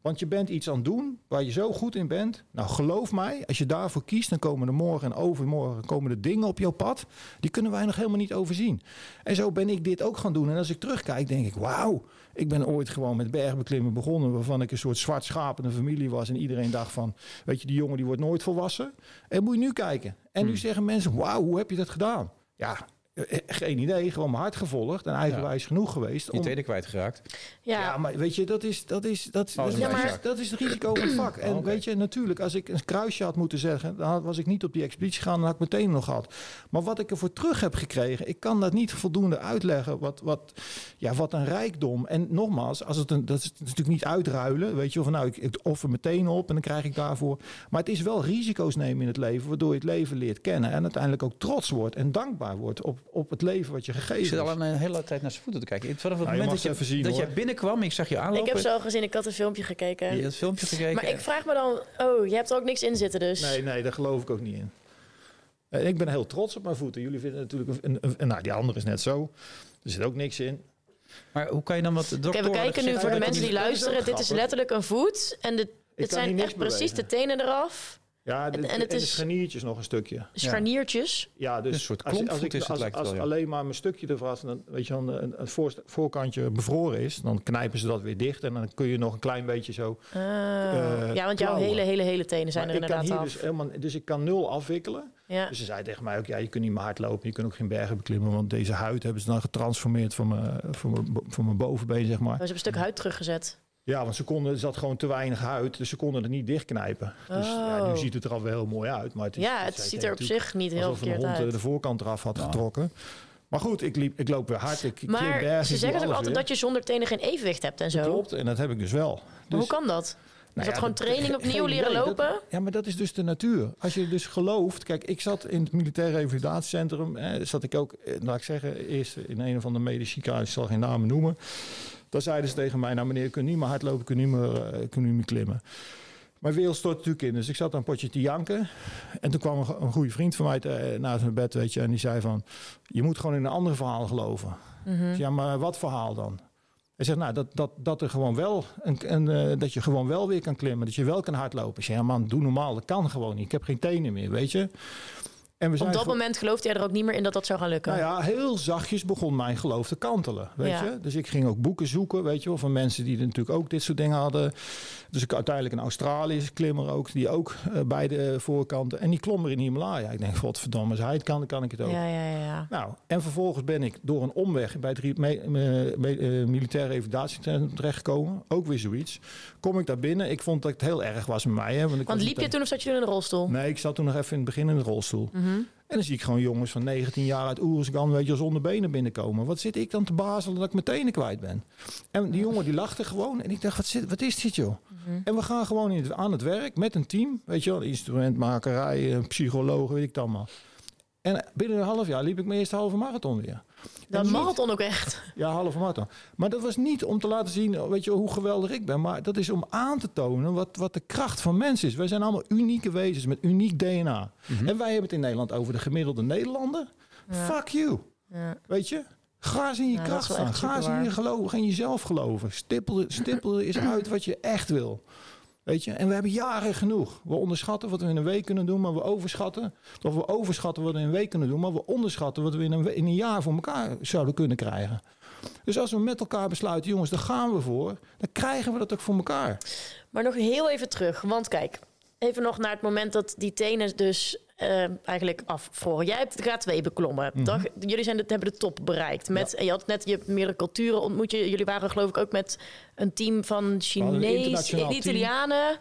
Want je bent iets aan het doen waar je zo goed in bent. Nou, geloof mij, als je daarvoor kiest, dan komen er morgen en overmorgen komen er dingen op jouw pad. Die kunnen wij nog helemaal niet overzien. En zo ben ik dit ook gaan doen. En als ik terugkijk, denk ik, wauw. Ik ben ooit gewoon met bergbeklimmen begonnen, waarvan ik een soort zwart een familie was. En iedereen dacht van, weet je, die jongen die wordt nooit volwassen. En moet je nu kijken. En nu hmm. zeggen mensen, wauw, hoe heb je dat gedaan? Ja, geen idee, gewoon mijn hart gevolgd en eigenwijs genoeg geweest. Om... Je tweede kwijtgeraakt. Ja. ja, maar weet je, dat is, dat is, dat, oh, dat, is, maar... dat is het risico van het vak. En oh, weet je, natuurlijk, als ik een kruisje had moeten zeggen, dan was ik niet op die expeditie gegaan, dan had ik meteen nog gehad. Maar wat ik ervoor terug heb gekregen, ik kan dat niet voldoende uitleggen. Wat, wat, ja, wat een rijkdom. En nogmaals, als het een, dat is natuurlijk niet uitruilen, weet je, of nou, ik, ik offer meteen op en dan krijg ik daarvoor. Maar het is wel risico's nemen in het leven, waardoor je het leven leert kennen en uiteindelijk ook trots wordt en dankbaar wordt op op het leven wat je gegeven Ik zit al een hele tijd naar zijn voeten te kijken. Vanaf het nou, moment dat, je, zien, dat jij binnenkwam, ik zag je aanlopen. Ik heb zo gezien, ik had een filmpje gekeken. Je hebt filmpje gekeken. Maar ik vraag me dan, oh, je hebt er ook niks in zitten dus. Nee, nee, daar geloof ik ook niet in. Eh, ik ben heel trots op mijn voeten. Jullie vinden natuurlijk, een, een, nou die andere is net zo. Er zit ook niks in. Maar hoe kan je dan wat dokter... we kijken nu voor de mensen die luisteren. Dit is letterlijk een voet. En de, het zijn echt precies de tenen eraf. Ja, de, en, het is scharniertjes nog een stukje. Scharniertjes? Ja, dus een soort als, als, ik, is het als, als alleen maar mijn stukje ervan, dan weet je, dan een, een voor, voorkantje bevroren is, dan knijpen ze dat weer dicht en dan kun je nog een klein beetje zo. Uh, ja, want jouw hele, hele, hele tenen zijn er inderdaad af. Dus, helemaal, dus ik kan nul afwikkelen. Ja. Dus ze zei tegen mij ook, ja, je kunt niet meer hard lopen, je kunt ook geen bergen beklimmen, want deze huid hebben ze dan getransformeerd van mijn, van mijn, van mijn bovenbeen, zeg maar. ze hebben een stuk huid teruggezet. Ja, want ze konden, er zat gewoon te weinig huid, dus ze konden het niet dichtknijpen. Dus ja, nu oh. ziet het er al wel heel mooi uit. Maar het is, ja, het ziet er op zich niet heel verkeerd uit. een hond de voorkant eraf had getrokken. Maar goed, ik, liep, ik loop weer hard. Ik maar ze zeggen ook altijd dat je zonder tenen geen evenwicht hebt en zo. klopt, en dat heb ik dus wel. Dus, hoe kan dat? Is nou dat gewoon training opnieuw leren lopen? ja, maar dat is dus de natuur. Als je dus gelooft... Kijk, ik zat in het militair revalidatiecentrum. Hè, zat ik ook, eh, laat ik zeggen, eerst in een van de medische ziekenhuizen. Ik zal geen namen noemen. Dan zeiden ze tegen mij, nou meneer, je kunt niet meer hardlopen, kun niet meer, uh, kun niet meer klimmen. Mijn wereld stort natuurlijk in. Dus ik zat een potje te janken. En toen kwam een, een goede vriend van mij te, eh, naast mijn bed, weet je. En die zei van, je moet gewoon in een ander verhaal geloven. Mm Ja, maar wat verhaal dan? Hij zegt, nou, dat, dat, dat, er gewoon wel een, een uh, dat je gewoon wel weer kan klimmen. Dat je wel kan hardlopen. Ik zeg, ja man, doe normaal. Dat kan gewoon niet. Ik heb geen tenen meer, weet je. En we Op dat moment geloofde jij er ook niet meer in dat dat zou gaan lukken? Nou ja, heel zachtjes begon mijn geloof te kantelen. Weet je? Dus ik ging ook boeken zoeken, weet je wel, van mensen die natuurlijk ook dit soort dingen hadden. Dus ik uiteindelijk een Australische klimmer ook, die ook uh, bij de voorkanten. En die klom er in Himalaya. Ik denk, godverdomme, als hij het kan, dan kan ik het ook. Ja, ja, ja. Nou, en vervolgens ben ik door een omweg bij het me, me, me, uh, militaire revalidatiecentrum terechtgekomen. Ook weer zoiets. Kom ik daar binnen. Ik vond dat het heel erg was met mij. Hè, want, want liep je toen of zat je toen in een rolstoel? Nee, ik zat toen nog even in het begin in de rolstoel. Mm En dan zie ik gewoon jongens van 19 jaar uit Oerisgan, weet je, zonder benen binnenkomen. Wat zit ik dan te bazelen dat ik mijn tenen kwijt ben? En die jongen die lachte gewoon. En ik dacht, wat, zit, wat is dit joh? En we gaan gewoon in het- aan het werk met een team. Weet je wel, instrumentmakerij, eh, psychologen, weet ik het allemaal. En binnen een half jaar liep ik mijn eerste halve marathon weer. Dat marathon ook echt. Ja, halve marathon. Maar dat was niet om te laten zien weet je, hoe geweldig ik ben. Maar dat is om aan te tonen wat, wat de kracht van mensen is. Wij zijn allemaal unieke wezens met uniek DNA. En wij hebben het in Nederland over de gemiddelde Nederlander. Fuck you. Ja. Weet je? Ga eens in je Ja, kracht is staan. Ga eens in je geloven, in jezelf geloven. Stippel, stippel eens uit wat je echt wil. Weet je? En we hebben jaren genoeg. We onderschatten wat we in een week kunnen doen, maar we overschatten. Of we overschatten wat we in een week kunnen doen, maar we onderschatten wat we in een, in een jaar voor elkaar zouden kunnen krijgen. Dus als we met elkaar besluiten, jongens, daar gaan we voor. Dan krijgen we dat ook voor elkaar. Maar nog heel even terug. Want kijk, even nog naar het moment dat die tenen dus eh, eigenlijk afvroren. Jij hebt de K2 beklommen. Mhm. Jullie zijn de, hebben de top bereikt. Met, en je had net je meerdere culturen ontmoet. Je, jullie waren geloof ik ook met een team van internationaal team. Italianen.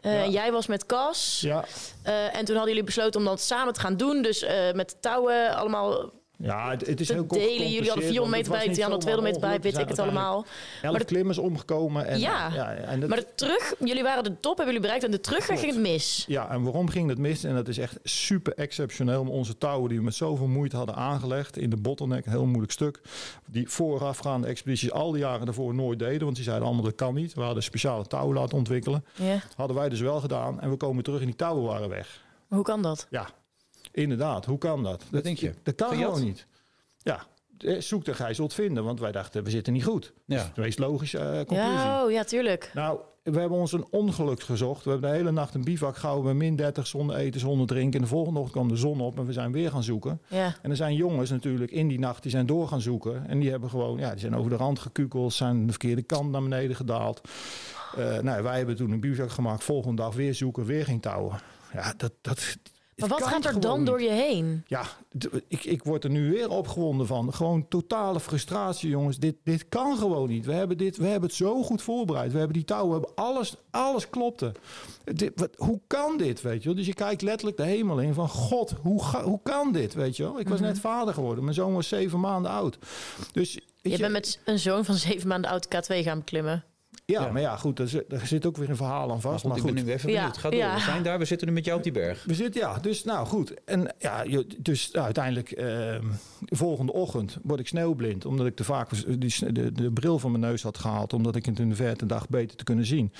Eh, Ja. Jij was met Cas. Ja, Eh, en toen hadden jullie besloten om dat samen te gaan doen. Dus eh, met touwen allemaal ja het, het is heel delen. Jullie hadden gecompliceerd, 400 want meter het bij, die hadden zomaar 200 meter bij, weet ik het allemaal. Elf Maar de- klimmers omgekomen. En, Ja. en dat, Maar de terug, jullie waren de top, hebben jullie bereikt. En de terugweg ging het mis. Ja, en waarom ging dat mis? En dat is echt super exceptioneel. Maar onze touwen die we met zoveel moeite hadden aangelegd in de bottleneck, een heel moeilijk stuk. Die voorafgaande expedities al die jaren daarvoor nooit deden. Want die zeiden allemaal dat kan niet. We hadden speciale touwen laten ontwikkelen. Ja. Hadden wij dus wel gedaan. En we komen terug en die touwen waren weg. Hoe kan dat? Ja, inderdaad. Hoe kan dat? Dat denk je? Dat kan gewoon niet. Ja, eh, zoek de gij zult vinden. Want wij dachten, we zitten niet goed. Ja. De meest logische eh, conclusie. Ja, oh, ja, tuurlijk. Nou, we hebben ons een ongeluk gezocht. We hebben de hele nacht een bivak gehouden bij min 30 zonder eten, zonder drinken. En de volgende ochtend kwam de zon op en we zijn weer gaan zoeken. Ja. En er zijn jongens natuurlijk in die nacht die zijn door gaan zoeken. En die hebben gewoon, ja, die zijn over de rand gekukeld, zijn de verkeerde kant naar beneden gedaald. Eh, nou, wij hebben toen een bivak gemaakt. Volgende dag weer zoeken, weer geen touwen. Ja, dat, dat, Maar wat gaat er dan niet. door je heen? Ja, ik, ik word er nu weer opgewonden van. Gewoon totale frustratie, jongens. Dit, dit kan gewoon niet. We hebben, dit, we hebben het zo goed voorbereid. We hebben die touwen, we hebben alles, alles klopte. Dit, wat, hoe kan dit, weet je wel? Dus je kijkt letterlijk de hemel in van... God, hoe, ga- hoe kan dit, weet je wel? Ik was net vader geworden. Mijn zoon was zeven maanden oud. Dus... weet Je bent met een zoon van zeven maanden oud K2 gaan beklimmen. Ja, Ja. maar ja, goed, er zit, er zit ook weer een verhaal aan Maar vast. goed, Maar ik goed, ben nu even Ja, benieuwd. Ga door. ja. We zijn daar, we zitten nu met jou op die berg. We zitten, ja, dus nou goed. En ja, dus nou, uiteindelijk, ehm, de volgende ochtend word ik sneeuwblind. Omdat ik te vaak die, de, de bril van mijn neus had gehaald. Omdat ik het in de verte dag beter te kunnen zien.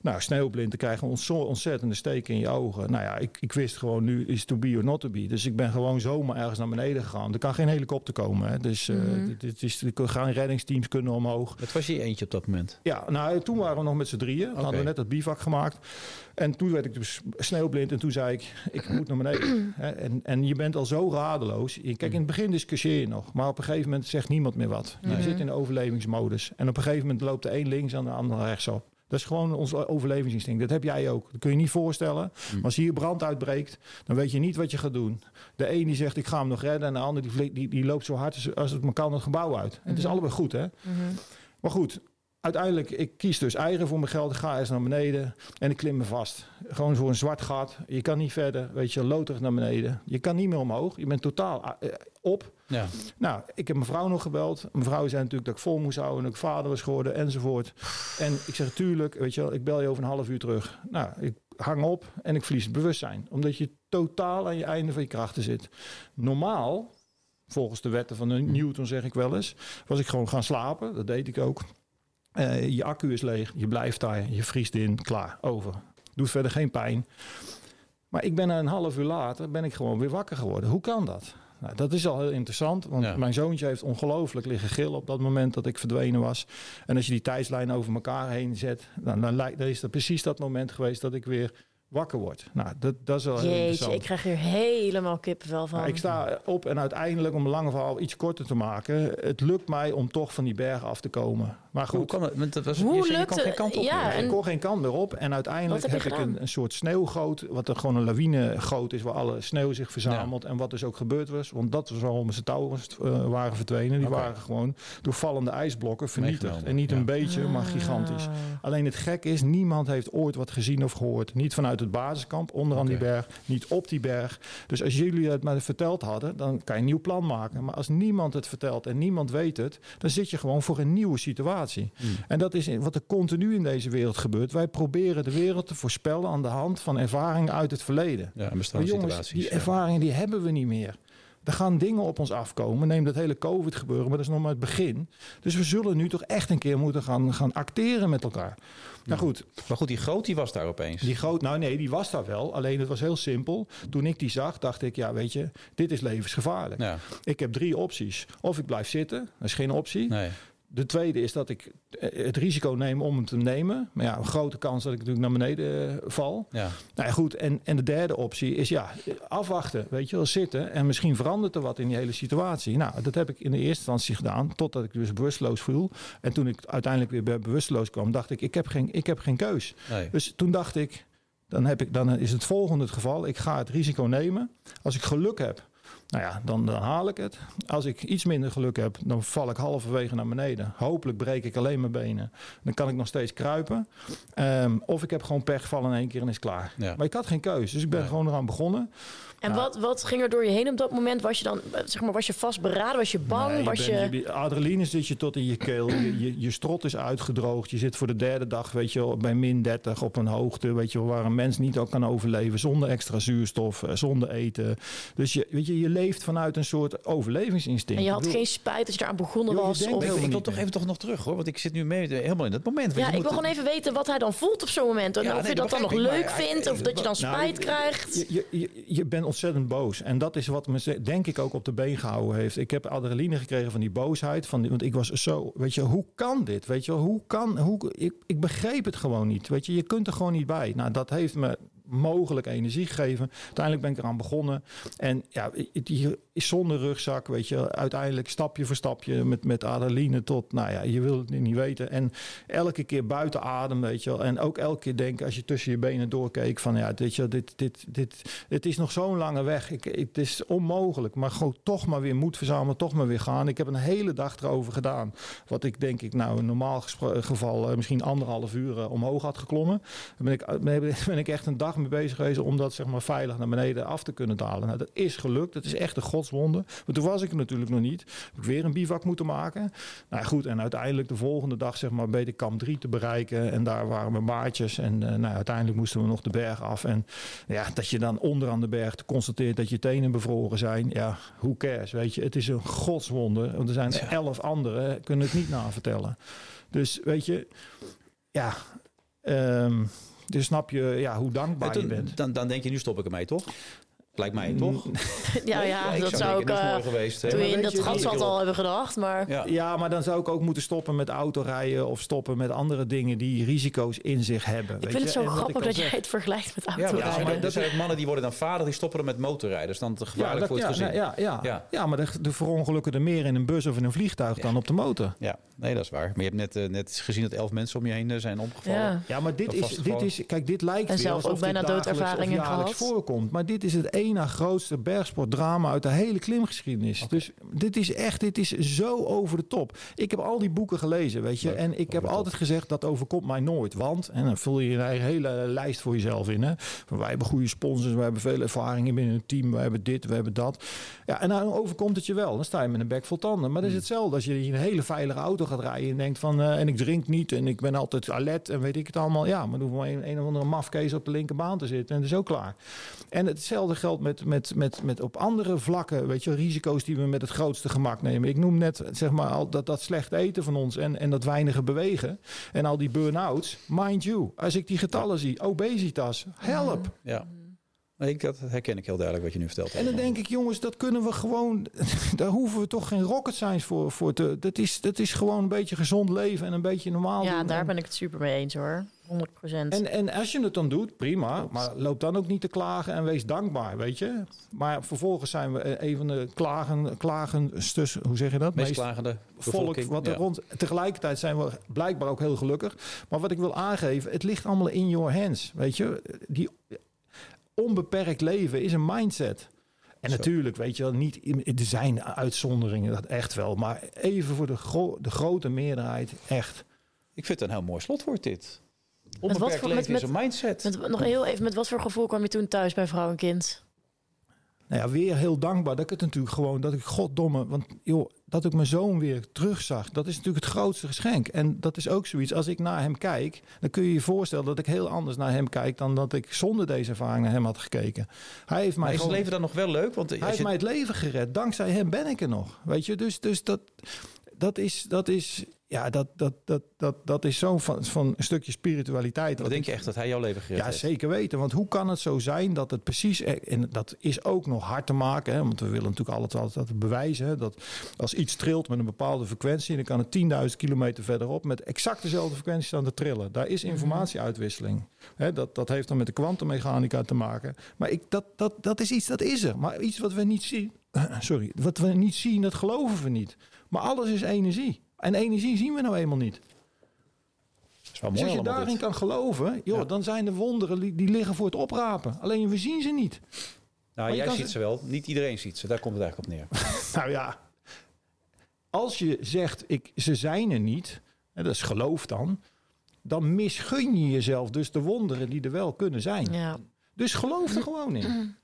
Nou, sneeuwblind, dan krijg je ontzettende steek in je ogen. Nou ja, ik, ik wist gewoon nu is to be or not to be. Dus ik ben gewoon zomaar ergens naar beneden gegaan. Er kan geen helikopter komen. Hè. Dus eh, dit, dit is, er gaan reddingsteams kunnen omhoog. Het was je eentje op dat moment. Ja, nou, toen waren we nog met z'n drieën. Toen hadden we net dat bivak gemaakt. En toen werd ik dus sneeuwblind. En toen zei ik, ik moet naar beneden. En, en je bent al zo radeloos. Kijk, in het begin discussieer je nog. Maar op een gegeven moment zegt niemand meer wat. Je zit in de overlevingsmodus. En op een gegeven moment loopt de een links en de ander rechtsop. Dat is gewoon ons overlevingsinstinct. Dat heb jij ook. Dat kun je niet voorstellen. Maar als hier brand uitbreekt, dan weet je niet wat je gaat doen. De een die zegt, ik ga hem nog redden. En de ander die, die, die loopt zo hard als- het maar kan het gebouw uit. En het is allebei goed, hè? Maar goed, uiteindelijk, ik kies dus eigen voor mijn geld. Ik ga eens naar beneden en ik klim me vast. Gewoon voor een zwart gat. Je kan niet verder, weet je, loterig naar beneden. Je kan niet meer omhoog. Je bent totaal eh, op. Ja. Nou, ik heb mijn vrouw nog gebeld. Mijn vrouw zei natuurlijk dat ik vol moest houden en dat ik vader was geworden enzovoort. En ik zeg, tuurlijk, weet je wel, ik bel je over een half uur terug. Nou, ik hang op en ik verlies het bewustzijn. Omdat je totaal aan je einde van je krachten zit. Normaal, volgens de wetten van de Newton zeg ik wel eens, was ik gewoon gaan slapen. Dat deed ik ook. Eh, je accu is leeg, je blijft daar, je vriest in, klaar, over. Doet verder geen pijn. Maar ik ben een half uur later ben ik gewoon weer wakker geworden. Hoe kan dat? Nou, dat is al heel interessant, want Ja. mijn zoontje heeft ongelooflijk liggen gillen op dat moment dat ik verdwenen was. En als je die tijdslijn over elkaar heen zet, dan, dan, lijkt- dan is dat precies dat moment geweest dat ik weer wakker word. Nou, dat, dat is wel heel Jeetje, interessant. ik krijg hier helemaal kippenvel van. Ja, ik sta op en uiteindelijk, om een lange verhaal iets korter te maken, het lukt mij om toch van die bergen af te komen. Maar Hoe goed, kan het? Dat was, Hoe je, zei, lukt geen kant op. Ja, en- ik kon geen kant meer op. En uiteindelijk heb, ik een, een soort sneeuwgoot, wat er gewoon een lawinegoot is, waar alle sneeuw zich verzamelt. En wat dus ook gebeurd was, want dat was waarom ze touwen eh, waren verdwenen. Die waren gewoon door vallende ijsblokken vernietigd. En niet ja. een beetje, maar Ah. gigantisch. Alleen het gek is, niemand heeft ooit wat gezien of gehoord. Niet vanuit het basiskamp, onderaan die Oké. berg, niet op die berg. Dus als jullie het maar verteld hadden, dan kan je een nieuw plan maken. Maar als niemand het vertelt en niemand weet het, dan zit je gewoon voor een nieuwe situatie. Hmm. En dat is wat er continu in deze wereld gebeurt. Wij proberen de wereld te voorspellen aan de hand van ervaringen uit het verleden. Ja, Maar bestaande jongens, situaties. die ervaringen die hebben we niet meer. Er gaan dingen op ons afkomen. Neem dat hele COVID gebeuren, maar dat is nog maar het begin. Dus we zullen nu toch echt een keer moeten gaan, gaan acteren met elkaar. Nou goed, Maar goed, die groot die was daar opeens. die groot, nou nee, die was daar wel. Alleen het was heel simpel. Toen ik die zag, dacht ik, ja weet je, dit is levensgevaarlijk. Ja, Ik heb drie opties. Of ik blijf zitten, dat is geen optie. nee. De tweede is dat ik eh, het risico neem om hem te nemen. Maar ja, een grote kans dat ik natuurlijk naar beneden eh, val. Ja. Nou ja, goed. En, en de derde optie is ja, afwachten. Weet je wel, zitten. En misschien verandert er wat in die hele situatie. Nou, dat heb ik in de eerste instantie gedaan. Totdat ik dus bewusteloos viel. En toen ik uiteindelijk weer bij bewusteloos kwam, dacht ik, ik heb geen, ik heb geen keus. Nee. Dus toen dacht ik, dan, heb ik, dan is het volgende het geval. Ik ga het risico nemen. Als ik geluk heb, nou ja, dan, dan haal ik het. Als ik iets minder geluk heb, dan val ik halverwege naar beneden. Hopelijk breek ik alleen mijn benen. Dan kan ik nog steeds kruipen. Ehm, of ik heb gewoon pech, val in één keer en is klaar. Ja. Maar ik had geen keus, dus ik ben Nee. gewoon eraan begonnen. En wat, wat ging er door je heen op dat moment? Was je dan, eh, zeg maar, was je vastberaden? Was je bang? Nee, was bent- je... je- adrenaline zit je tot in je keel. Je, je, je strot is uitgedroogd. Je zit voor de derde dag, weet je, wel, bij min 30 op een hoogte, weet je, wel, waar een mens niet ook kan overleven zonder extra zuurstof, eh, zonder eten. Dus je, weet je, je leeft vanuit een soort overlevingsinstinct. En je had bedoel, geen spijt dat je eraan begonnen Joh, was? denkt Of... Ik, wil toch even, toch nog terug hoor, want ik zit nu mee, helemaal in dat moment. Ja, ik moet- wil gewoon even weten wat hij dan voelt op zo'n moment. En Ja, of nee, je dat dan nog leuk vindt. Of dat je dan Nou, spijt je- krijgt. Je, je, je, je bent ontzettend boos. En dat is wat me denk ik ook op de been gehouden heeft. Ik heb adrenaline gekregen van die boosheid. Van die, want ik was zo, weet je, hoe kan dit? Weet je, hoe kan, hoe, ik, ik begreep het gewoon niet. Weet je, je kunt er gewoon niet bij. Nou, dat heeft me mogelijk energie gegeven. Uiteindelijk ben ik eraan begonnen. En ja, die is zonder rugzak, weet je, uiteindelijk stapje voor stapje met, met adrenaline tot, nou ja, je wil het niet weten. En elke keer buiten adem, weet je. En ook elke keer denken als je tussen je benen doorkeek van, ja, weet je, dit, dit, dit, het is nog zo'n lange weg. Ik, het is onmogelijk, maar gewoon toch maar weer moed verzamelen, toch maar weer gaan. Ik heb een hele dag erover gedaan. Wat ik denk ik nou in normaal geval eh, misschien anderhalf uur eh, omhoog had geklommen. Dan ben ik, ben, ben ik echt een dag mee bezig geweest om dat zeg maar veilig naar beneden af te kunnen dalen. Nou, dat is gelukt. Dat is echt een godswonde. Maar toen was ik er natuurlijk nog niet. Heb ik weer een bivak moeten maken. Nou goed, en uiteindelijk de volgende dag zeg maar ben ik kamp 3 te bereiken. En daar waren mijn maatjes. En eh, nou, uiteindelijk moesten we nog de berg af. En ja, dat je dan onderaan de berg constateert dat je tenen bevroren zijn. Ja, who cares, weet je. Het is een godswonde. Want er zijn Ja. elf anderen, kunnen het niet navertellen. Dus weet je, ja... ehm, dus snap je ja, hoe dankbaar je toen- bent. dan, dan denk je, nu stop ik ermee, toch? Lijkt mij, toch? Ja, ja, dat zou ik... dat eh, mooi geweest. hè. toen maar je in dat gat zat al hebben gedacht, maar... Ja. Ja, maar dan zou ik ook moeten stoppen met autorijden of stoppen met andere dingen die risico's in zich hebben. Ik weet vind het zo En grappig dat jij het vergelijkt met Ja, maar, dat autorijden. zijn, maar dat dat zijn mannen die worden dan vader, die stoppen er met motorrijden. Dat is dan te Ja, gevaarlijk dat, voor het ja, gezin. ja, ja. Ja. Ja. maar de, de verongelukken er meer in een bus of in een vliegtuig dan op de motor. Ja, nee, dat is waar. Maar je hebt net, eh, net gezien dat elf mensen om je heen eh, zijn omgevallen. Ja. Ja, maar dit is, dit is, kijk, dit lijkt En weer zelf alsof ook bijna dit dagelijks doodervaringen of jaarlijks gehad. voorkomt. Maar dit is het ene grootste bergsportdrama uit de hele klimgeschiedenis. Dus dit is echt, dit is zo over de top. Ik heb al die boeken gelezen, weet je. Leuk, En ik heb top. altijd gezegd, dat overkomt mij nooit. Want, en dan vul je eigen hele lijst voor jezelf in. Hè. Wij hebben goede sponsors, wij hebben veel ervaringen binnen het team. Wij hebben dit, wij hebben dat. Ja, en dan overkomt het je wel. Dan sta je met een bek vol tanden. Maar dat is hetzelfde als je in een hele veilige auto gaat rijden. En denkt van, eh, en ik drink niet. En ik ben altijd alert en weet ik het allemaal. Ja, maar dan hoeft maar een, een of andere mafkees op de linkerbaan te zitten. En dat is ook klaar. En hetzelfde geldt met, met, met, met op andere vlakken. Weet je, risico's die we met het grootste gemak nemen. Ik noem net, zeg maar, al dat, dat slecht eten van ons. En, en dat weinige bewegen. En al die burn-outs. Mind you, als ik die getallen zie. Obesitas, help. Ja. Ik, dat herken ik heel duidelijk wat je nu vertelt. En dan denk ik, jongens, dat kunnen we gewoon. Daar hoeven we toch geen rocket science voor, voor te. Dat is, dat is gewoon een beetje gezond leven en een beetje normaal. Ja, doen. daar En- ben ik het super mee eens hoor. 100 procent. En, en als je het dan doet, prima. Maar loop dan ook niet te klagen en wees dankbaar, weet je. Maar vervolgens zijn we een van de klagen, klagensters, hoe zeg je dat? meest klagende volk wat er Ja. rond. Tegelijkertijd zijn we blijkbaar ook heel gelukkig. Maar wat ik wil aangeven, het ligt allemaal in your hands, weet je. Die onbeperkt leven is een mindset. En Zo. natuurlijk, weet je wel, niet, er zijn uitzonderingen, dat echt wel. Maar even voor de, gro- de grote meerderheid, echt. Ik vind het een heel mooi slotwoord dit. Onbeperkt voor- leven met- is een mindset. Met, nog heel even, met wat voor gevoel kwam je toen thuis bij vrouw en kind? Nou ja, weer heel dankbaar dat ik het natuurlijk gewoon, dat ik goddomme, want joh, dat ik mijn zoon weer terugzag, dat is natuurlijk het grootste geschenk. En dat is ook zoiets, als ik naar hem kijk, dan kun je je voorstellen dat ik heel anders naar hem kijk dan dat ik zonder deze ervaring naar hem had gekeken. Hij heeft mij Maar is het gewoon- leven dan nog wel leuk? Want hij heeft je, mij het leven gered. Dankzij hem ben ik er nog. Weet je, dus, dus dat, dat is, dat is, ja, dat, dat, dat, dat, dat is zo'n van, van een stukje spiritualiteit. wat denk je echt dat hij jouw leven gered Ja, heeft? zeker weten. Want hoe kan het zo zijn dat het precies... En dat is ook nog hard te maken. Hè, want we willen natuurlijk altijd, altijd bewijzen. Hè, dat als iets trilt met een bepaalde frequentie... dan kan het 10.000 kilometer verderop... met exact dezelfde frequentie staan te trillen. Daar is informatieuitwisseling. Hè, dat, dat heeft dan met de kwantummechanica te maken. Maar ik, dat, dat, dat is iets, dat is er. Maar iets wat we niet zien... Sorry, wat we niet zien, dat geloven we niet. Maar alles is energie. En energie zien we nou eenmaal niet. Is wel Dus mooi als je daarin dit. kan geloven, joh, Ja. dan zijn de wonderen die, liggen voor het oprapen. Alleen we zien ze niet. Nou, jij ziet ze- ze wel. Niet iedereen ziet ze. Daar komt het eigenlijk op neer. Nou ja, als je zegt ik, ze zijn er niet, hè, dat is geloof dan, dan misgun je jezelf dus de wonderen die er wel kunnen zijn. Ja. Dus geloof er gewoon in.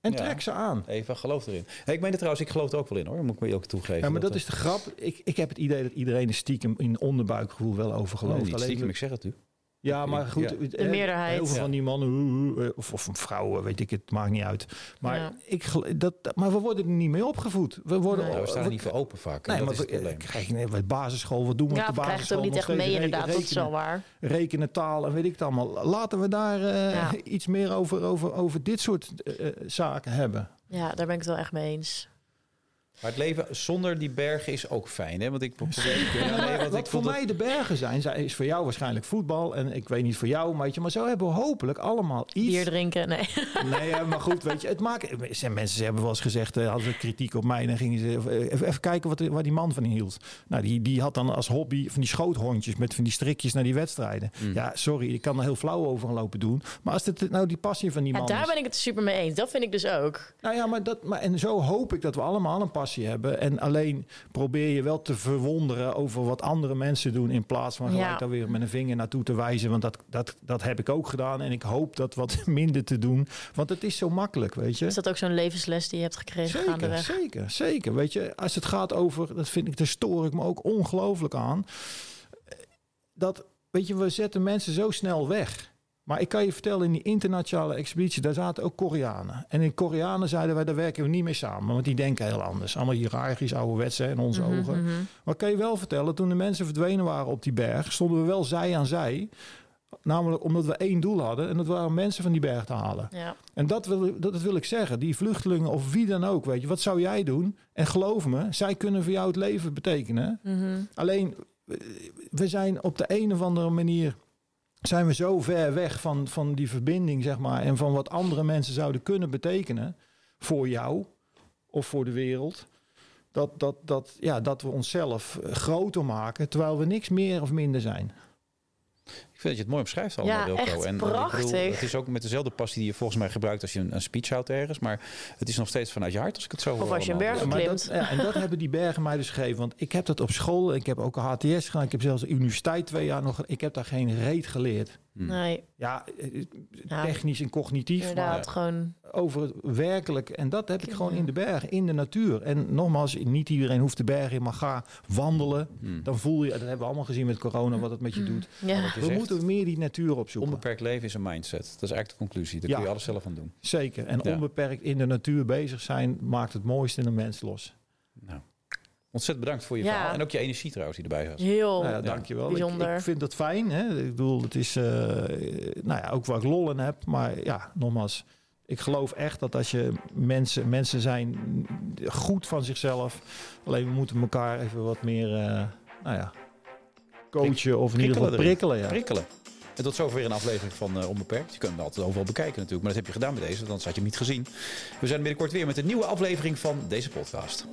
En Ja. trek ze aan. Eva, geloof erin. Hey, ik meen het trouwens, ik geloof er ook wel in hoor. Moet ik me ook toegeven. Ja, maar dat eh, is de grap. Ik, ik heb het idee dat iedereen er stiekem in onderbuikgevoel wel over gelooft. stiekem, ik zeg het u. Ja, maar goed. Ja. De eh, meerderheid. Heel veel Ja. van die mannen, eh, of, of vrouwen, weet ik het, maakt niet uit. Maar, Ja. ik, dat, maar we worden er niet mee opgevoed. We worden, Nee. We staan er we- niet voor open vaak. en Nee, dat maar is het we, probleem. krijg je nee, bij basisschool, wat doen we Ja, op we de krijgen het ook basisschool? niet echt mee inderdaad, dat is wel waar. Rekenen, taal en weet ik het allemaal. Laten we daar eh, Ja. iets meer over, over, over dit soort eh, eh, zaken hebben. Ja, daar ben ik het wel echt mee eens. Maar het leven zonder die bergen is ook fijn, hè? Want ik probeer... Ja, nee, want Wat ik voor mij de bergen zijn, is voor jou waarschijnlijk voetbal. En ik weet niet voor jou, maar, weet je, maar zo hebben we hopelijk allemaal iets. Bier drinken, nee. Nee, maar goed, weet je, het maken. Zijn mensen hebben wel eens gezegd, eh, hadden ze kritiek op mij, en dan gingen ze eh, even, even kijken wat, waar die man van hield. Nou, die, die had dan als hobby van die schoothondjes met van die strikjes naar die wedstrijden. Mm. Ja, sorry, ik kan er heel flauw over gaan lopen doen. Maar als dit nou die passie van die Ja, man daar is. ben ik het super mee eens. Dat vind ik dus ook. Nou ja, maar dat, maar en zo hoop ik dat we allemaal een passie hebben. En alleen probeer je wel te verwonderen over wat andere mensen doen. In plaats van gelijk Ja. daar weer met een vinger naartoe te wijzen. Want dat, dat, dat heb ik ook gedaan. En ik hoop dat wat minder te doen. Want het is zo makkelijk, weet je. Is dat ook zo'n levensles die je hebt gekregen Zeker, gaandeweg? zeker, zeker. Weet je, als het gaat over, dat vind ik, daar stoor ik me ook ongelooflijk aan. Dat, weet je, we zetten mensen zo snel weg. Maar ik kan je vertellen, in die internationale expeditie, daar zaten ook Koreanen. En in Koreanen zeiden wij, daar werken we niet mee samen. Want die denken heel anders. Allemaal hiërarchisch, ouderwets hè, in onze Mhm, ogen. mhm. Maar kan je wel vertellen, toen de mensen verdwenen waren op die berg, stonden we wel zij aan zij. Namelijk omdat we één doel hadden. En dat waren mensen van die berg te halen. Ja. En dat wil, dat, dat wil ik zeggen. Die vluchtelingen of wie dan ook, weet je, wat zou jij doen? En geloof me, zij kunnen voor jou het leven betekenen. Mhm. Alleen, we zijn op de een of andere manier zijn we zo ver weg van, van die verbinding, zeg maar, en van wat andere mensen zouden kunnen betekenen voor jou of voor de wereld. Dat, dat, dat, ja, dat we onszelf eh, groter maken, terwijl we niks meer of minder zijn. Ik vind dat je het mooi omschrijft allemaal, Ja, Wilco. echt en, en ik prachtig. het is ook met dezelfde passie die je volgens mij gebruikt als je een, een speech houdt ergens. Maar het is nog steeds vanuit je hart als ik het zo hoor. Of als je een berg maar klimt. dat, ja, en dat hebben die bergen mij dus gegeven. Want ik heb dat op school, ik heb ook een HTS gedaan, ik heb zelfs de universiteit twee jaar nog. Ik heb daar geen reet geleerd. Hmm. Nee, Ja, eh, Ja. technisch en cognitief, inderdaad. maar Gewoon, over het werkelijk. En dat heb ik gewoon in de bergen, in de natuur. En nogmaals, niet iedereen hoeft de bergen in, maar ga wandelen. Hmm. Dan voel je, dat hebben we allemaal gezien met corona, wat het met je doet. ja. Wat je We moeten meer die natuur opzoeken. Onbeperkt leven is een mindset. Dat is eigenlijk de conclusie. Daar Ja. kun je alles zelf aan doen. Zeker. En Ja. onbeperkt in de natuur bezig zijn, maakt het mooiste in een mens los. Nou, ontzettend bedankt voor je Ja. verhaal. En ook je energie trouwens die erbij was. Heel. Nou ja, dankjewel. Ik, bijzonder. ik vind dat fijn. Hè? Ik bedoel, het is eh, nou ja, ook waar ik lol in heb. Maar ja, nogmaals, ik geloof echt dat als je mensen, mensen zijn goed van zichzelf. Alleen we moeten elkaar even wat meer, eh, nou ja, coachen of in ieder geval prikkelen. Ja. Prikkelen. En tot zover weer een aflevering van eh, Onbeperkt. Je kunt hem altijd overal bekijken natuurlijk. Maar dat heb je gedaan met deze, want anders had je hem niet gezien. We zijn binnenkort weer met een nieuwe aflevering van deze podcast.